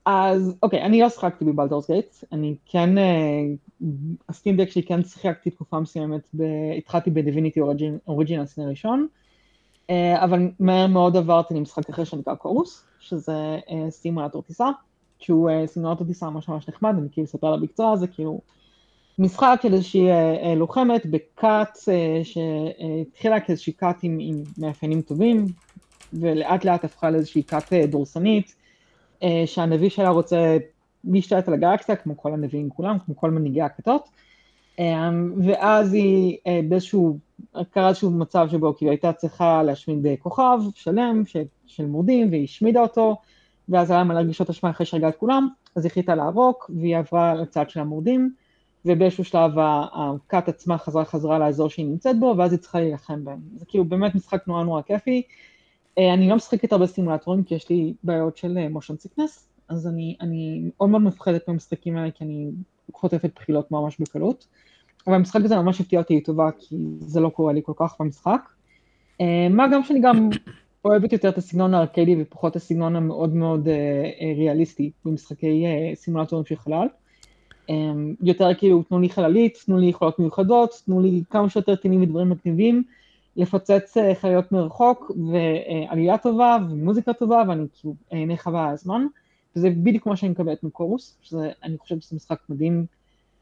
אז אוקיי, אני לא שחקתי בבלדורס גייט, אני כן, הסטים דק שלי כן שיחקתי תקופה מסוימת, ב, התחלתי בדיביניטי אוריג'ינל סנה ראשון, אה, אבל מהר מאוד עברתי למשחק אחר שנקרא קורוס, שזה אה, סימולטור טיסה, שהוא אה, סימולטור טיסה ממש ממש נחמד, אני כאילו אספר לה בקצרה, זה כאילו משחק של איזושהי לוחמת בכת שהתחילה כאיזושהי כת עם, עם מאפיינים טובים, ולאט לאט הפכה לאיזושהי כת דורסנית, שהנביא שלה רוצה להשתלט על הגלקסיה, כמו כל הנביאים כולם, כמו כל מנהיגי הכתות, ואז היא באיזשהו, קרה איזשהו מצב שבו כאילו הייתה צריכה להשמיד כוכב שלם של, של מורדים, והיא השמידה אותו, ואז היה מלא רגישות אשמה אחרי שהרגה את כולם, אז היא החליטה לערוק, והיא עברה לצד של המורדים, ובאיזשהו שלב הכת עצמה חזרה חזרה לאזור שהיא נמצאת בו, ואז היא צריכה להילחם בהם. זה כאילו באמת משחק נורא נורא כיפי. אני לא משחקת הרבה סימולטורים, כי יש לי בעיות של מושן סיקנס, אז אני, אני מאוד מאוד מפחדת מהמשחקים האלה, כי אני חוטפת בחילות ממש בקלות. אבל המשחק הזה ממש הפתיע אותי לטובה, כי זה לא קורה לי כל כך במשחק. מה גם שאני גם אוהבת יותר את הסגנון הארקדי ופחות את הסגנון המאוד מאוד ריאליסטי במשחקי סימולטורים של חלל. יותר כאילו, תנו לי חללית, תנו לי יכולות מיוחדות, תנו לי כמה שיותר טילים ודברים מגניבים, לפוצץ חיות מרחוק, ועלייה טובה, ומוזיקה טובה, ואני כאילו אהנה חבל על הזמן. וזה בדיוק מה שאני מקבלת מ Chorus, שאני חושבת שזה משחק מדהים.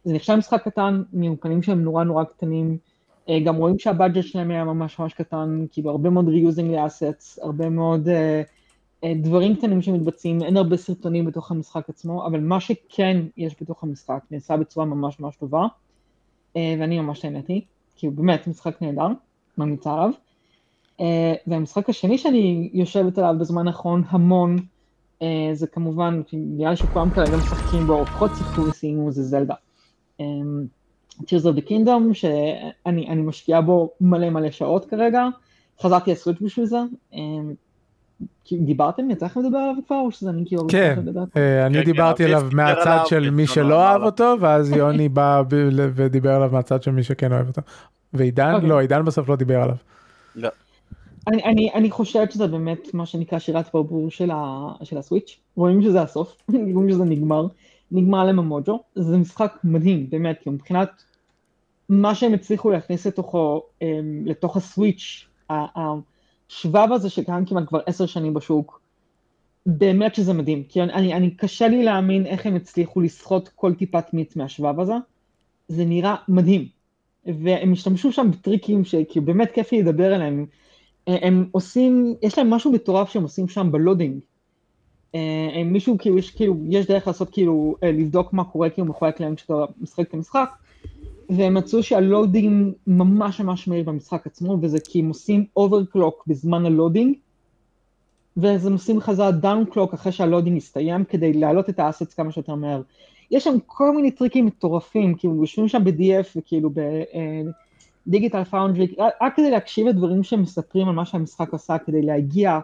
זה נחשב משחק קטן, מאולפנים שהם נורא נורא קטנים, גם רואים שה budget שלהם היה ממש ממש קטן, כאילו הרבה מאוד reusing ל assets, הרבה מאוד אה, דברים קטנים שמתבצעים, אין הרבה סרטונים בתוך המשחק עצמו, אבל מה שכן יש בתוך המשחק נעשה בצורה ממש ממש טובה, אה, ואני ממש נהניתי, כאילו באמת משחק נהדר, ממליצה עליו. Uh, והמשחק השני שאני יושבת עליו בזמן האחרון המון, uh, זה כמובן, נראה לי שכולם כרגע משחקים בו, או לפחות שיחקו וסיימו, זה זלדה. Um, Tears of the Kingdom, שאני משקיעה בו מלא מלא שעות כרגע, חזרתי לסוויץ' בשביל זה. Um, דיברתם? יצא לכם לדבר עליו כבר, או שזה אני כאילו... כן, אני דיברתי עליו מהצד של מי שלא אהב אותו, ואז יוני בא ודיבר עליו מהצד של מי שכן אוהב אותו. ועידן? לא, עידן בסוף לא דיבר עליו. לא. אני, אני, אני חושבת שזה באמת מה שנקרא שירת ברבור של, ה, של הסוויץ', רואים שזה הסוף, רואים שזה נגמר, נגמר להם המוג'ו, זה משחק מדהים, באמת, כי מבחינת מה שהם הצליחו להכניס לתוכו, לתוך הסוויץ', השבב הזה שקיים כמעט כבר עשר שנים בשוק, באמת שזה מדהים, כי אני, אני קשה לי להאמין איך הם הצליחו לסחוט כל טיפת מיץ מהשבב הזה, זה נראה מדהים, והם השתמשו שם בטריקים שכאילו באמת כיף לי לדבר עליהם, הם עושים, יש להם משהו מטורף שהם עושים שם ב loading. הם מישהו, כאילו, יש, כאילו, יש דרך לעשות, כאילו, לבדוק מה קורה, כאילו, מחולק להם כשאתה משחק את המשחק, והם מצאו שה loading ממש ממש מהיר במשחק עצמו, וזה כי הם עושים overclock בזמן ה loading, ואז הם עושים חזרה downclock אחרי שה loading יסתיים, כדי להעלות את ה assets כמה שיותר מהר. יש שם כל מיני טריקים מטורפים, כאילו, יושבים שם ב-DF וכאילו ב... Digital Foundry, רק כדי להקשיב לדברים שהם מספרים על מה שהמשחק עשה, כדי להגיע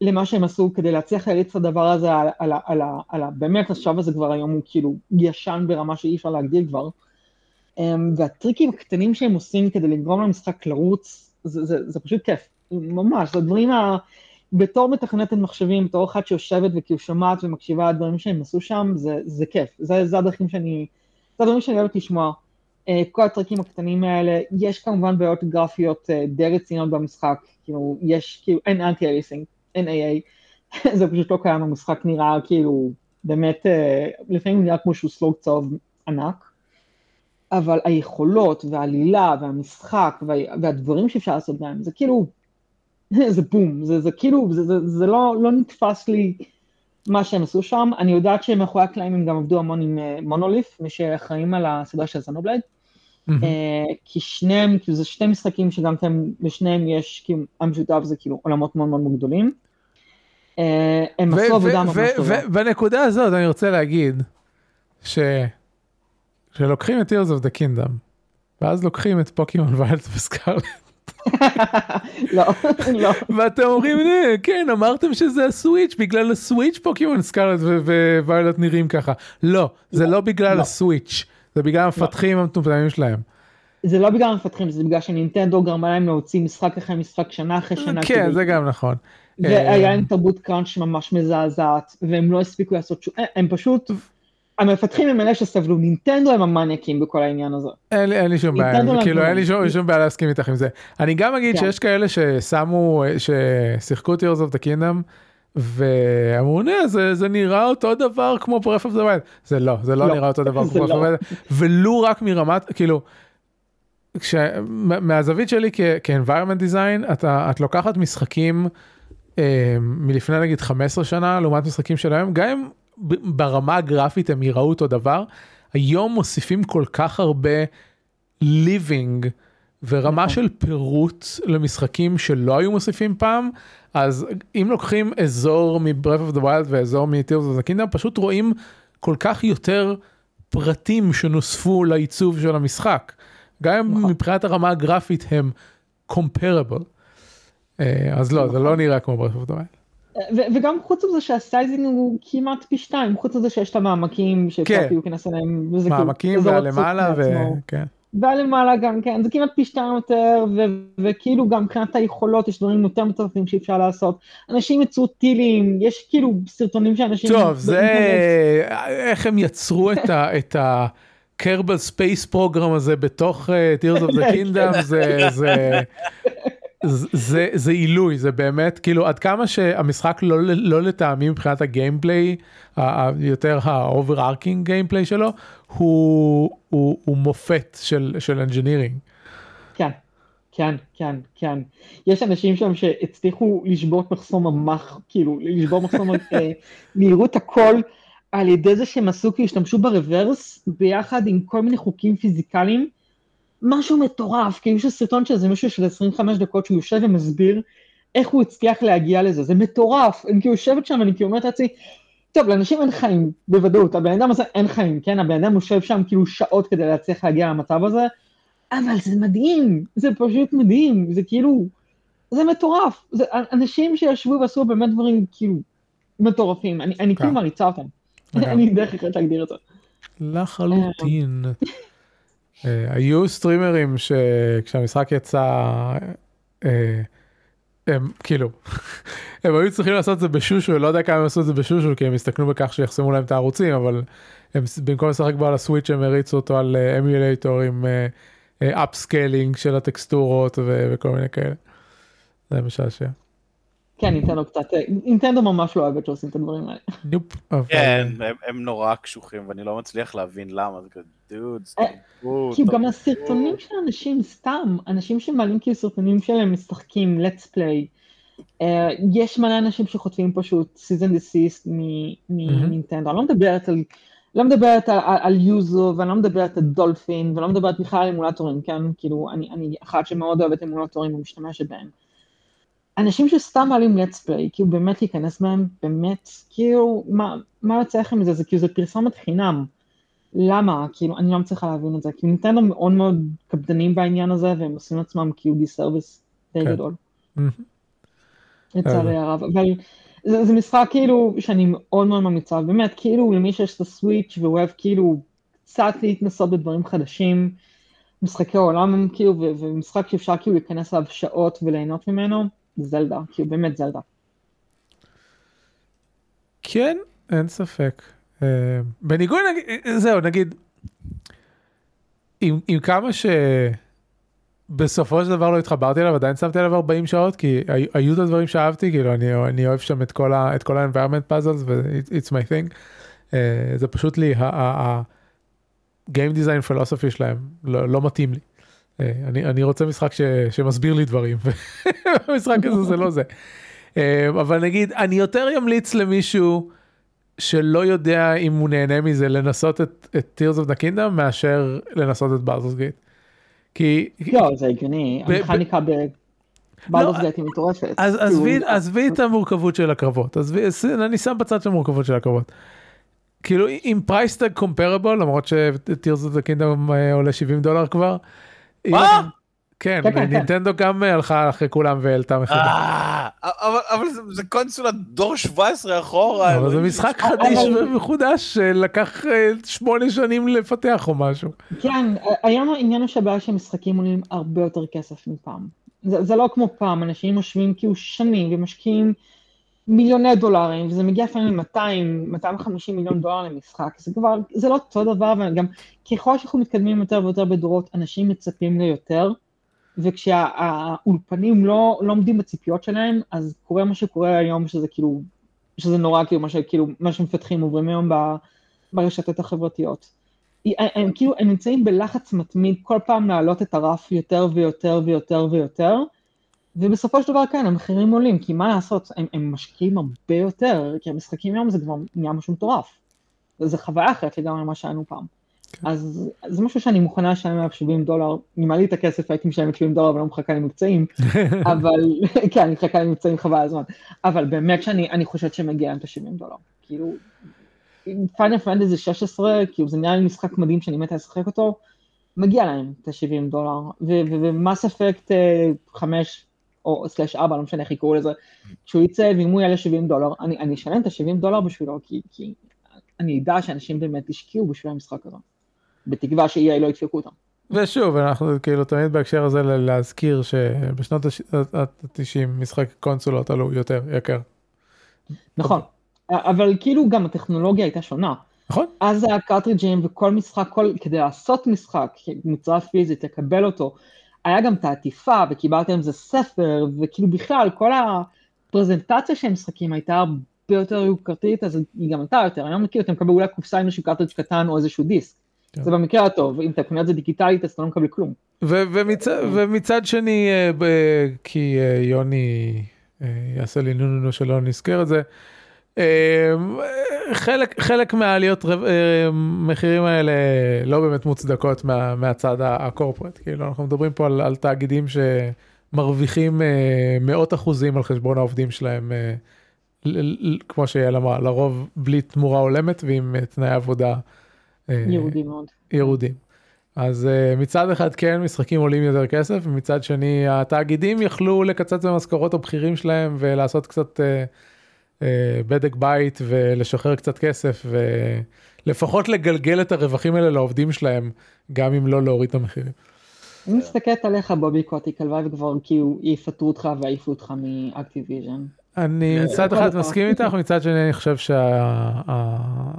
למה שהם עשו כדי להצליח להריץ את הדבר הזה על, על, על, על, על באמת השלב הזה כבר היום הוא כאילו ישן ברמה שאי אפשר להגדיר כבר. אמ, והטריקים הקטנים שהם עושים כדי לגרום למשחק לרוץ, זה, זה, זה פשוט כיף, ממש, זה הדברים ה... בתור מתכנתת מחשבים, בתור אחת שיושבת וכאילו שומעת ומקשיבה לדברים שהם עשו שם, זה, זה כיף, זה, זה הדרכים שאני, זה הדברים שאני אוהבת לשמוע. Uh, כל הטריקים הקטנים האלה, יש כמובן בעיות גרפיות uh, די רציניות במשחק, כאילו, יש, כאילו, אין אנטי אליסינג, אין AA, זה פשוט לא קיים, המשחק נראה כאילו, באמת, uh, לפעמים נראה כמו שהוא סלוג צהוב ענק, אבל היכולות והעלילה והמשחק וה, והדברים שאפשר לעשות בהם, זה כאילו, זה בום, זה, זה כאילו, זה, זה, זה לא, לא נתפס לי מה שהם עשו שם, אני יודעת שמאחורי הקלעים הם גם עבדו המון עם מונוליף, מי שאחראים על הסדרה של זנובלייד, mm-hmm. כי שניהם, כאילו זה שני משחקים שגם כן, לשניהם יש, כאילו, המשותף זה כאילו עולמות מאוד מאוד גדולים. Uh, הם עשו עבודה ממש טובה. ובנקודה הזאת אני רוצה להגיד, ש... שלוקחים את Tears of the Kingdom, ואז לוקחים את פוקימון ויילד וסקארלט. לא, לא. ואתם אומרים, כן, אמרתם שזה הסוויץ', בגלל הסוויץ' פוקימון סקארלט וויילט נראים ככה. לא, זה לא בגלל לא. הסוויץ', זה בגלל המפתחים המטומטמים שלהם. זה לא בגלל המפתחים, זה בגלל שנינטנדו גרמה להם להוציא משחק אחרי משחק, שנה אחרי שנה. כן, זה גם נכון. והיה להם תרבות קראנץ' ממש מזעזעת, והם לא הספיקו לעשות שום, הם פשוט... המפתחים הם אלה שסבלו, נינטנדו הם המניאקים בכל העניין הזה. אין לי, אין לי שום בעיה, כאילו אין לי שום, שום בעיה להסכים איתך עם זה. אני גם אגיד כן. שיש כאלה ששמו, ששיחקו Tears of the Kingdom, ואמרו, נה, זה, זה נראה אותו דבר כמו Breath of the Wild. זה לא, זה לא, לא, נראה אותו דבר כמו לא. the Wild, ולו רק מרמת, כאילו, כש, מה- מהזווית שלי כ-environment design, אתה, את לוקחת משחקים אה, מלפני נגיד 15 שנה, לעומת משחקים של היום, גם אם ברמה הגרפית הם יראו אותו דבר, היום מוסיפים כל כך הרבה living ורמה נכון. של פירוט למשחקים שלא היו מוסיפים פעם, אז אם לוקחים אזור מ-Breath of the Wild ואזור מ-Tears of the Kingdom, פשוט רואים כל כך יותר פרטים שנוספו לעיצוב של המשחק. גם אם נכון. מבחינת הרמה הגרפית הם comparable. אה, אז לא, זה לא נראה כמו the Wild. ו- וגם חוץ מזה שה sizing הוא כמעט פי שתיים, חוץ מזה שיש את המעמקים שאפשר להיכנס אליהם, מעמקים אזור והלמעלה. וכן. והלמעלה גם כן, זה כמעט פי שתיים יותר, ו- וכאילו גם מבחינת היכולות יש דברים יותר מטורפים שאפשר לעשות. אנשים יצרו טילים, יש כאילו סרטונים שאנשים... טוב, זה איך הם יצרו את ה... את ה... Kerbal Space Program הזה בתוך Tears of the Kingdom זה זה זה עילוי זה באמת כאילו עד כמה שהמשחק לא לא לטעמי מבחינת ה gameplay יותר ה overarching gameplay שלו הוא הוא הוא מופת של של engineering. כן, כן, כן, כן. יש אנשים שם שהצליחו לשבור מחסום המח, כאילו, לשבור מחסום אה, מהירות הכל, על ידי זה שהם עשו, כאילו, השתמשו ברוורס, ביחד עם כל מיני חוקים פיזיקליים. משהו מטורף, כאילו יש סרטון של איזה מישהו של 25 דקות שהוא יושב ומסביר איך הוא הצליח להגיע לזה, זה מטורף. אני כאילו יושבת שם, אני כאילו אומרת לעצמי, טוב, לאנשים אין חיים, בוודאות, הבן אדם הזה אין חיים, כן? הבן אדם יושב שם כאילו שעות כדי להצליח להגיע למצב הזה, אבל זה מדהים, זה פשוט מדהים, זה כאילו, זה מטורף. זה אנשים שישבו ועשו באמת דברים כאילו מטורפים, אני, אני כאילו כן. מעריצה אותם. לגמרי. אין לי דרך אחרת להגדיר את זה. לחלוטין. אה, היו סטרימרים שכשהמשחק יצא אה, הם כאילו הם היו צריכים לעשות את זה בשושו לא יודע כמה הם עשו את זה בשושו כי הם הסתכנו בכך שיחסמו להם את הערוצים אבל הם במקום לשחק בו על הסוויץ' הם הריצו אותו על אמולטור עם upscaling של הטקסטורות וכל מיני כאלה. זה משעשע. כן, נינטנדו קצת, נינטנדו ממש לא אוהבת שעושים את הדברים האלה. nope. כן, הם- נורא קשוחים, ואני לא מצליח להבין למה, זה כזה, דוד, אה, תרבות, כאילו גם תרבות." הסרטונים של אנשים, סתם, אנשים שמעלים כאילו סרטונים שלהם משחקים, let's play. אה, יש מלא אנשים שחוטפים פשוט cease and desist מנינטנדו, אני לא מדברת על, לא מדברת על, על, על יוזו, ואני לא מדברת על דולפין, ואני לא מדברת בכלל על אמולטורים, כן? כאילו, אני, אני אחת שמאוד אוהבת אמולטורים ומשתמשת בהם. אנשים שסתם מעלים let's play, כאילו באמת להיכנס בהם, באמת, כאילו, מה, מה יוצא לכם מזה? זה כאילו, זה פרסומת חינם. למה? כאילו, אני לא מצליחה להבין את זה. כאילו, ניטנדו מאוד מאוד קפדנים בעניין הזה, והם עושים לעצמם כאילו דיסרוויס די כן. גדול. לצערי הרב, אבל זה, זה משחק כאילו שאני מאוד מאוד ממליצה, באמת כאילו למי שיש את הסוויץ' ואוהב כאילו קצת להתנסות בדברים חדשים, משחקי עולם הם כאילו, ומשחק שאפשר כאילו להיכנס אליו שעות וליהנות ממנו, זלדה, כאילו באמת זלדה. כן, אין ספק. אה, בניגוד, נגיד, זהו, נגיד, עם, עם כמה שבסופו של דבר לא התחברתי אליו, עדיין שמתי עליו 40 שעות, כי היו, היו את הדברים שאהבתי, כאילו, אני, אני אוהב שם את כל ה-environment puzzles ו-it's my thing. אה, זה פשוט לי, ה-game design philosophy שלהם לא, לא מתאים לי. אה, אני, אני רוצה משחק ש, שמסביר לי דברים, והמשחק הזה זה לא זה. אה, אבל נגיד, אני יותר אמליץ למישהו שלא יודע אם הוא נהנה מזה לנסות את, את Tears of the Kingdom מאשר לנסות את Baldur's Gate. כי... לא, זה הגיוני, ב- המכניקה בבלדורס גייט היא מטורפת. אז כאילו, עזבי, את המורכבות של הקרבות, אני שם בצד של המורכבות של הקרבות. כאילו עם price tag comparable למרות ש-Tears of the Kingdom אה, עולה 70 דולר כבר. מה? כן, כן, כן, כן. נינטנדו גם אה, הלכה אחרי כולם והעלתה מחדש. אה, אבל אבל זה- קונסולה דור 17 אחורה. אבל זה. משחק חדיש ומחודש שלקח אה, שמונה שנים לפתח או משהו. כן, היום העניין הוא שהבעיה שמשחקים עולים הרבה יותר כסף מפעם. זה, זה לא כמו פעם, אנשים יושבים כאילו שנים ומשקיעים מיליוני דולרים, וזה מגיע לפעמים ל-200, 250 מיליון דולר למשחק, זה כבר, זה לא אותו דבר, וגם ככל שאנחנו מתקדמים יותר ויותר בדורות, אנשים מצפים ליותר, וכשהאולפנים לא, לא עומדים בציפיות שלהם, אז קורה מה שקורה היום, שזה כאילו, שזה נורא כאילו, מה שכאילו, מה שמפתחים עוברים היום ברשתות החברתיות. הם, כאילו, הם נמצאים בלחץ מתמיד כל פעם להעלות את הרף יותר ויותר ויותר ויותר, ובסופו של דבר כן, המחירים עולים, כי מה לעשות, הם, הם משקיעים הרבה יותר, כי המשחקים היום זה כבר נהיה משהו מטורף. זה חוויה אחרת לגמרי ממה שהיינו פעם. אז זה משהו שאני מוכנה לשלם עליו 70 דולר, אם היה את הכסף הייתי משלמת 70 דולר ולא מחכה למבצעים, אבל, כן, אני מחכה למבצעים חבל הזמן, אבל באמת שאני אני חושבת שמגיע להם את ה-70 דולר, כאילו, פיינל פנטזי 16, כאילו זה נראה לי משחק מדהים שאני מתה לשחק אותו, מגיע להם את ה-70 דולר, ומס אפקט 5 או סלאש 4, לא משנה איך יקראו לזה, כשהוא יצא ואם הוא יעלה 70 דולר, אני, אני אשלם את ה-70 דולר בשבילו, כי, כי אני אדע שאנשים באמת השקיעו בשביל המשחק הזה, בתקווה ש-EA לא ידפקו אותם. ושוב אנחנו כאילו תמיד בהקשר הזה להזכיר שבשנות ה-90 משחק קונסולות עלו יותר יקר. נכון, אבל כאילו גם הטכנולוגיה הייתה שונה. נכון? אז היה קרטריג'ים וכל משחק, כל, כדי לעשות משחק, מצרף פיזית, לקבל אותו, היה גם את העטיפה וקיבלתם איזה ספר, וכאילו בכלל כל הפרזנטציה של המשחקים הייתה הרבה יותר יוקרתית, אז היא גם הייתה יותר, היום כאילו אתה מקבל אולי קופסה עם איזשהו קרטריג' קטן או איזשהו דיסק. כן. זה במקרה הטוב, אם אתה קונה את זה דיגיטלית אז אתה לא מקבל כלום. ו- ומצד, ומצד שני אה, כי אה, יוני אה, יעשה לי נו נו נו שלא נזכר את זה. אה, חלק חלק מהעליות אה, מחירים האלה לא באמת מוצדקות מה, מהצד הקורפרט כאילו אנחנו מדברים פה על, על תאגידים שמרוויחים אה, מאות אחוזים על חשבון העובדים שלהם אה, כמו שיעל אמרה לרוב בלי תמורה הולמת ועם תנאי עבודה יהודי מאוד. ירודים. אז מצד אחד כן משחקים עולים יותר כסף ומצד שני התאגידים יכלו לקצץ במשכורות הבכירים שלהם ולעשות קצת uh, בדק בית ולשחרר קצת כסף ולפחות לגלגל את הרווחים האלה לעובדים שלהם גם אם לא להוריד את המחירים. אני מסתכלת עליך בובי קוטיק, הלוואי וכבר כאילו יפטרו אותך ויעיפו אותך מאקטיביז'ן. אני מצד אחד מסכים איתך מצד שני אני חושב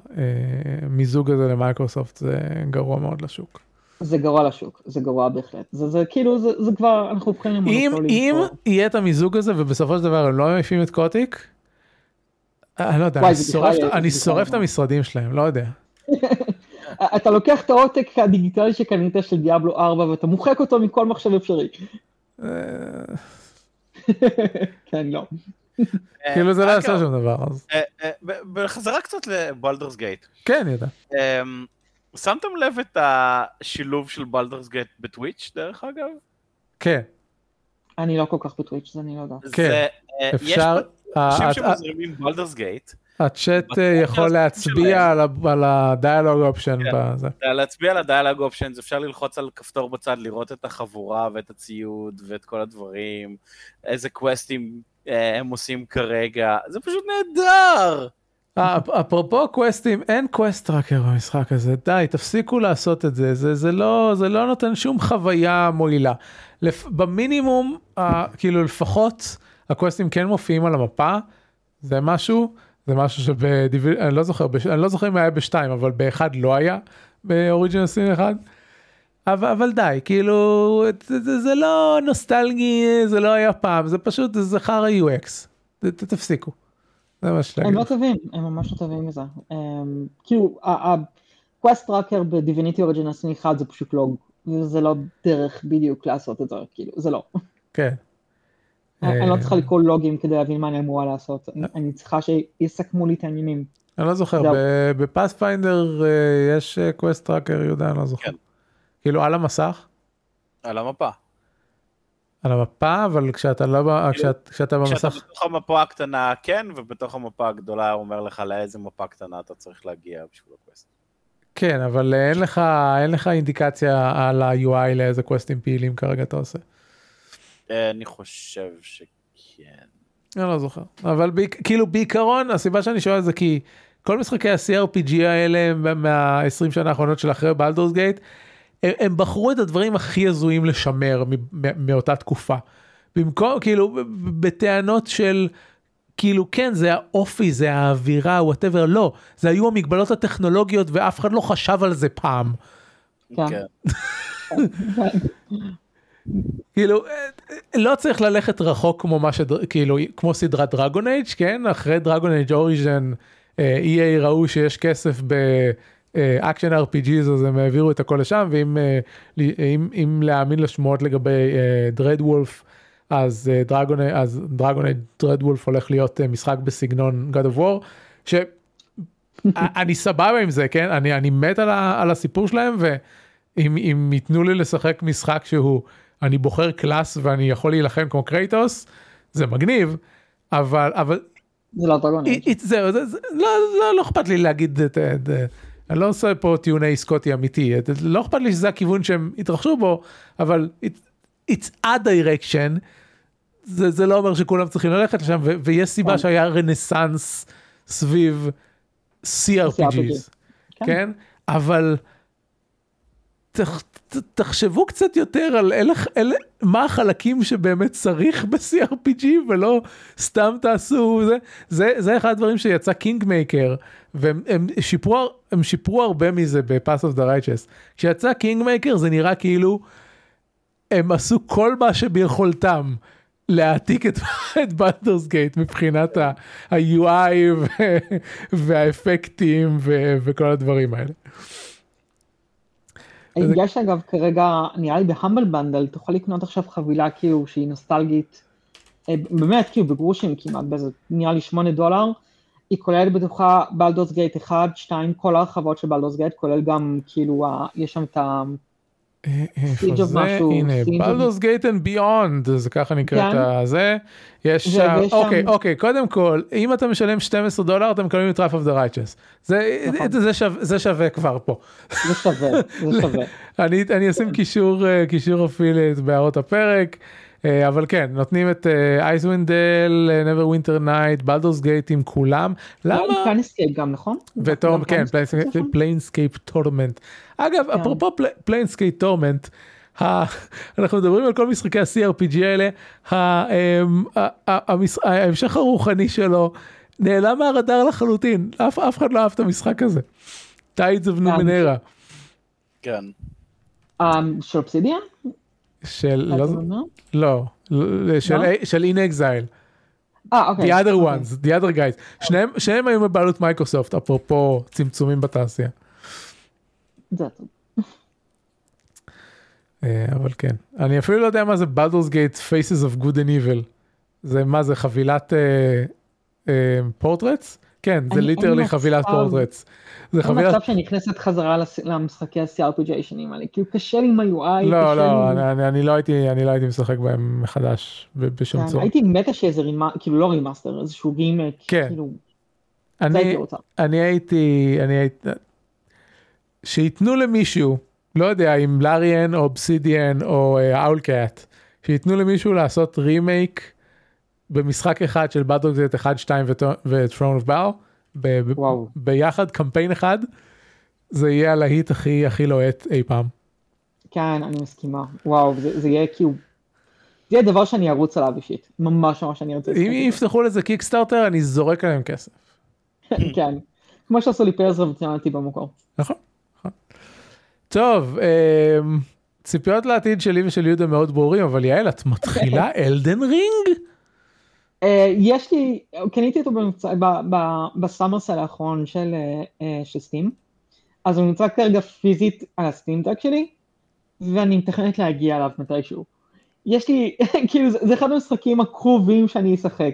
שהמיזוג הזה למייקרוסופט זה גרוע מאוד לשוק. זה גרוע לשוק, זה גרוע בהחלט. זה, זה כאילו, זה, זה כבר, אנחנו הופכים אם למונופולים. אם. יהיה את המיזוג הזה ובסופו של דבר הם לא מעיפים את קוטיק. אני לא יודע, וואי, אני שורף- את המשרדים שלהם, לא יודע. אתה לוקח את העותק הדיגיטלי שקנית של Diablo 4 ואתה מוחק אותו מכל מחשב אפשרי. אה, כן, לא. אה, כאילו זה לא אגב, יעשה שום דבר, אה, אה, בחזרה קצת ל Baldur's Gate. כן, אני יודע. אמ, שמתם לב את השילוב של Baldur's Gate ב Twitch דרך אגב? כן, אני לא כל כך ב Twitch, אז אני לא יודעת. כן, אה, אפשר, אנשים שמזרימים Baldur's Gate, הצ'אט אה, יכול שהסכום להצביע. על ה dialogue option כן. להצביע על ה dialogue options, אפשר ללחוץ על כפתור בצד, לראות את החבורה ואת הציוד ואת כל הדברים, איזה קווסטים אה, הם עושים כרגע, זה פשוט נהדר! אה, אפ- אפרופו קווסטים אין quest tracker במשחק הזה די תפסיקו לעשות את זה זה זה לא זה לא נותן שום חוויה מועילה. לפ, במינימום אה, כאילו לפחות הקווסטים כן מופיעים על המפה זה משהו זה משהו שב Divinity אני לא זוכר בש, אני לא זוכר אם היה בשתיים אבל באחד לא היה ב Original Sin אחד. אבל, אבל די כאילו זה, זה, זה לא נוסטלגי זה לא היה פעם זה פשוט זה חרא UX ת, ת, תפסיקו. זה מה שאני הם לא טובים, הם ממש לא טובים בזה. הם, כאילו, ה quest tracker ב Divinity Original Sin 1 זה פשוט לא, זה לא דרך בדיוק לעשות את זה, כאילו, זה לא. כן. אני לא אה, צריכה לקרוא לוגים כדי להבין מה אני אמורה לעשות, אני- צריכה שיסכמו לי את העניינים. אני לא זוכר. ב Pathfinder יש quest tracker יהודה, אני לא זוכר. כן. כאילו על המסך, על המפה. על המפה, אבל כשאתה לא, ב- כשאת- כשאתה כשאתה במסך, בתוך המפה הקטנה כן, ובתוך המפה הגדולה הוא אומר לך לאיזה מפה קטנה אתה צריך להגיע בשביל ה quest. כן, אבל אין לך, אין לך אינדיקציה על ה-UI לאיזה קווסטים פעילים כרגע אתה עושה. אני חושב שכן. אני לא זוכר, אבל בעיק- כאילו בעיקרון הסיבה שאני שואל זה כי כל משחקי ה-CRPG האלה הם מה-20 שנה האחרונות של אחרי Baldur's Gate, הם, הם בחרו את הדברים הכי הזויים לשמר מ- מ- מאותה תקופה. במקום כאילו בטענות של כאילו כן זה האופי זה האווירה whatever לא זה היו המגבלות הטכנולוגיות ואף אחד לא חשב על זה פעם. כן. כאילו אה, לא צריך ללכת רחוק כמו שד... כאילו כמו סדרת Dragon Age כן אחרי Dragon Age Origins EA ראו שיש כסף ב action RPGs אז הם העבירו את הכל לשם ואם אה, אם, אם להאמין לשמועות לגבי Dreadwolf אז Dragon אז Dragon Age Dreadwolf הולך להיות אה, משחק בסגנון God of War. ש... אני סבבה עם זה כן אני אני מת על, ה, על הסיפור שלהם ואם אם ייתנו לי לשחק משחק שהוא אני בוחר class ואני יכול להילחם כמו Kratos זה מגניב אבל אבל זה לא it- זהו זה, זה, לא, לא, לא אכפת לי להגיד את, את, אני לא עושה פה טיעוני סקוטי אמיתי את, לא אכפת לי שזה הכיוון שהם התרחשו בו אבל it, it's a direction זה, זה לא אומר שכולם צריכים ללכת לשם ו, ויש סיבה כן. שהיה רנסאנס סביב CRPGs. כן. כן? אבל תח, ת- תחשבו קצת יותר על אלה, אלה, מה החלקים שבאמת צריך ב-CRPG ולא סתם תעשו זה, זה, זה אחד הדברים שיצא Kingmaker והם הם שיפרו, הם שיפרו הרבה מזה ב- Wrath of the Righteous. כשיצא Kingmaker זה נראה כאילו הם עשו כל מה שביכולתם להעתיק את, את Baldur's Gate מבחינת ה- ה-UI ו- והאפקטים ו- וכל הדברים האלה. יש אגב כרגע, נראה לי ב Humble Bundle, תוכל לקנות עכשיו חבילה כאילו שהיא נוסטלגית, אה, באמת כאילו בגרושים כמעט, באיזה נראה לי 8 דולר, היא כוללת בתוכה Baldur's Gate 1, 2, כל הרחבות של Baldur's Gate, כולל גם כאילו, יש שם את ה... אה, איפה זה? משהו, הנה, Baldur's Gate and Beyond, זה ככה נקרא כן. את הזה. יש שם, אוקיי, אוקיי, קודם כל, אם אתה משלם 12 דולר, אתה מקבלים את Wrath of the Righteous. זה- שווה- כבר פה. זה שווה, זה שווה. אני, אשים קישור, אה, affiliate בהערות הפרק, אבל כן, נותנים את Icewind Dale, Neverwinter Nights, Baldur's Gate עם כולם. למה? Planescape גם, נכון? ו Torment, גם כן, Planescape, נכון? Planescape Torment. אגב, כן. אפרופו Planescape Torment, אנחנו מדברים על כל משחקי ה-CRPG האלה, אמ, ההמשך הרוחני שלו נעלם מהרדאר לחלוטין, אף אחד לא אהב את המשחק הזה. Tides of Numenera, כן. אה, של אובסידיאן? של, לא-? לא, של לא? של inXile, אה, אוקיי. the other אוקיי. ones, the other guys, שניהם- היו בבעלות מייקרוסופט, אפרופו צמצומים בתעשייה. זה טוב. אה, אבל כן אני אפילו לא יודע מה זה Baldur's Gate faces of good and evil זה מה זה חבילת portraits כן זה אין literally מצב. חבילת portraits. זה אין חבילת מצב שאני נכנסת חזרה למשחקי ה-CRPG הישנים האלה, כאילו קשה לי עם ה-UI, לא לא אני- לא הייתי אני לא הייתי משחק בהם מחדש בשום כן, צורה. הייתי מתה שאיזה רימה, כאילו לא remaster, איזשהו רימק, כן. כאילו, אני, הייתי. אני הייתי, אני הייתי, שייתנו למישהו, לא יודע אם Larian או אובסידיאן או Owlcat, שייתנו למישהו לעשות רימייק במשחק אחד של Baldur's Gate 1, 2 ו Throne of Bhaal. ביחד קמפיין אחד, זה יהיה הלהיט הכי הכי לוהט אי פעם. כן, אני מסכימה. וואו, זה, זה יהיה כאילו... זה יהיה דבר שאני ארוץ עליו אישית. ממש ממש אני ארצה. אם יפתחו לזה קיקסטארטר אני זורק עליהם כסף. כן. כמו שעשו לי פרס רבציונלטי במקור. נכון. נכון. טוב, אמ, ציפיות לעתיד שלי ושל יהודה מאוד ברורים, אבל יעל, את מתחילה אלדן רינג? אה, יש לי, קניתי אותו במבצע- ב- ב- בסאמרסל האחרון של, אה, אה, של סטים, אז הוא נמצא כרגע פיזית על הסטים דק שלי, ואני מתכננת להגיע אליו מתישהו. יש לי, כאילו, זה, אחד המשחקים הקרובים שאני אשחק.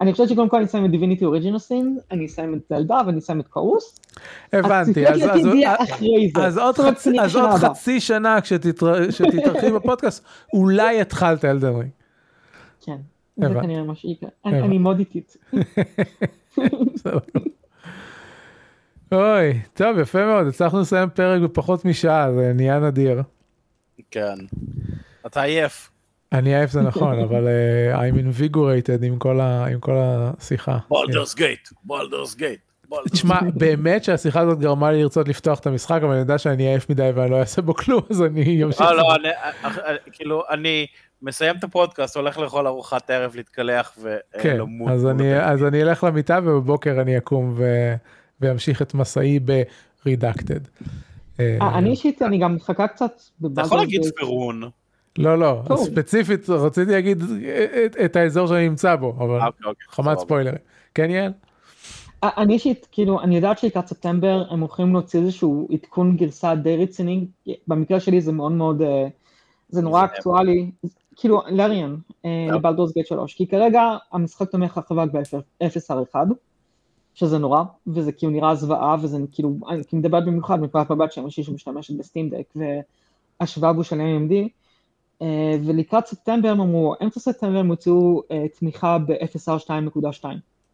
אני חושבת שקודם כל אני אסיים את דיוויניטי אוריג'ינל סין, אני אסיים את זלדה ואני אסיים את קרוס. הבנתי, אז- אז-. אז עוד חצי- אז עוד. חצי שנה כשתתר- כשתתארחי בפודקאסט, אולי התחלת אלדן רינג. כן, זה. כנראה מה שיקרה. אני- מאוד איטית. אוי, טוב, יפה מאוד, הצלחנו לסיים פרק בפחות משעה, זה נהיה נדיר. כן. אתה עייף. אני עייף זה נכון, אבל uh, I'm invigorated עם כל, ה, עם כל השיחה. Baldur's Gate, Baldur's Gate. תשמע, באמת שהשיחה הזאת גרמה לי לרצות לפתוח את המשחק, אבל אני יודע שאני עייף מדי ואני לא אעשה בו כלום, אז אני אמשיך. לא, לא, כאילו, אני מסיים את הפודקאסט, הולך לאכול ארוחת ערב, להתקלח כן, ולמות. אז אני, אז אני אלך למיטה ובבוקר אני אקום ואמשיך את מסעי ב-Redacted. אה, אה, אני אישית, אני גם מחכה קצת אתה יכול להגיד גייט. ספירון. לא, לא. ספציפית רציתי להגיד את, האזור שאני נמצא בו, אבל אוקיי, אוקיי, חמת. ספוילרים. כן, יעל? אה, אני אישית, כאילו, אני יודעת שלקראת ספטמבר הם הולכים להוציא איזשהו עדכון גרסה די רציני, במקרה שלי זה מאוד מאוד, אה, זה נורא אקטואלי, כאילו, לאריאן, אה, טוב. לבלדורס גייט 3, כי כרגע המשחק תומך אך ורק ב-0R1, שזה נורא, וזה כאילו נראה זוועה, וזה כאילו, אני כאילו מדברת במיוחד מפרט מבט של מישהי שמשתמשת בסטימדק, והשוואה בו של אה, ולקראת ספטמבר הם אמרו, אמצע ספטמבר הם הוציאו אה, תמיכה ב-FSR 2.2,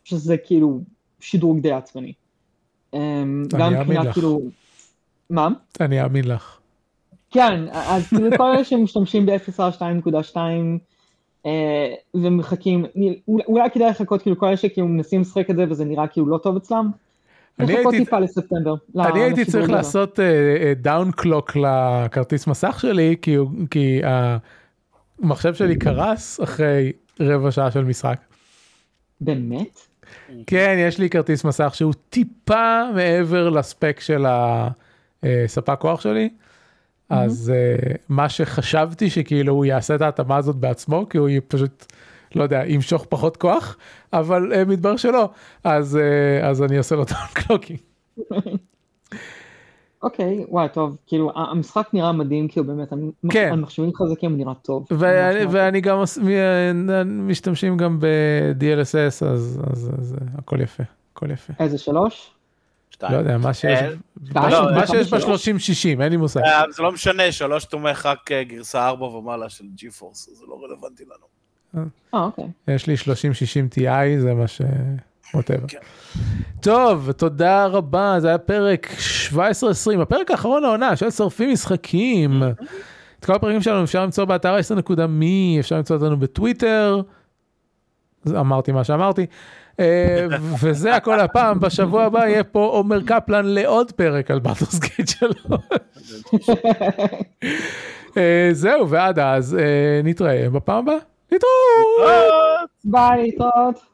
שזה כאילו שדרוג די עצבני. אמ, גם מבחינת. כאילו, מה? אני אאמין לך. כן, אז כאילו כל אלה שמשתמשים ב-FSR 2.2 אה, ומחכים, אולי- כדאי לחכות כאילו כל אלה שכאילו מנסים לשחק את זה וזה נראה כאילו לא טוב אצלם, אני הייתי- טיפה לספטמבר. אני הייתי צריך הזה. לעשות downclock לכרטיס מסך שלי, כי כי המחשב שלי קרס אחרי רבע שעה של משחק. באמת? כן, יש לי כרטיס מסך שהוא טיפה מעבר ל spec של הספק כוח שלי. אז אה, מה שחשבתי שכאילו הוא יעשה את ההתאמה הזאת בעצמו, כי הוא פשוט, לא יודע, ימשוך פחות כוח, אבל אה, מתברר שלא, אז, אה, אז אני עושה לו downclocking. אוקיי, וואי, טוב, כאילו, המשחק נראה מדהים, כאילו, באמת, כן. המחשבים חזקים הוא נראה טוב. ואני. ואני גם מ- משתמשים גם ב-DLSS אז, אז, אז אה, הכל יפה הכל יפה איזה שלוש? שתיים. לא יודע מה שיש אה, מה לא, ש- מה אה, שיש חמש, ב-30-60 אין לי מושג אה, זה לא משנה, שלוש תומך רק אה, גרסה 4 ומעלה של ג'י פורס, זה לא רלוונטי לנו. אה, אוקיי. יש לי 30-60 TI זה מה ש... whatever. כן. טוב תודה רבה זה היה פרק 17-20 הפרק האחרון העונה של שורפים משחקים. את כל הפרקים שלנו אפשר למצוא באתר 10.מי אפשר למצוא אותנו בטוויטר. אמרתי מה שאמרתי. אה, וזה הכל הפעם בשבוע הבא יהיה פה עומר קפלן לעוד פרק על באטוס גייט שלו. אה, זהו ועד אז אה, נתראה בפעם הבאה. אה, ביי, להתראות.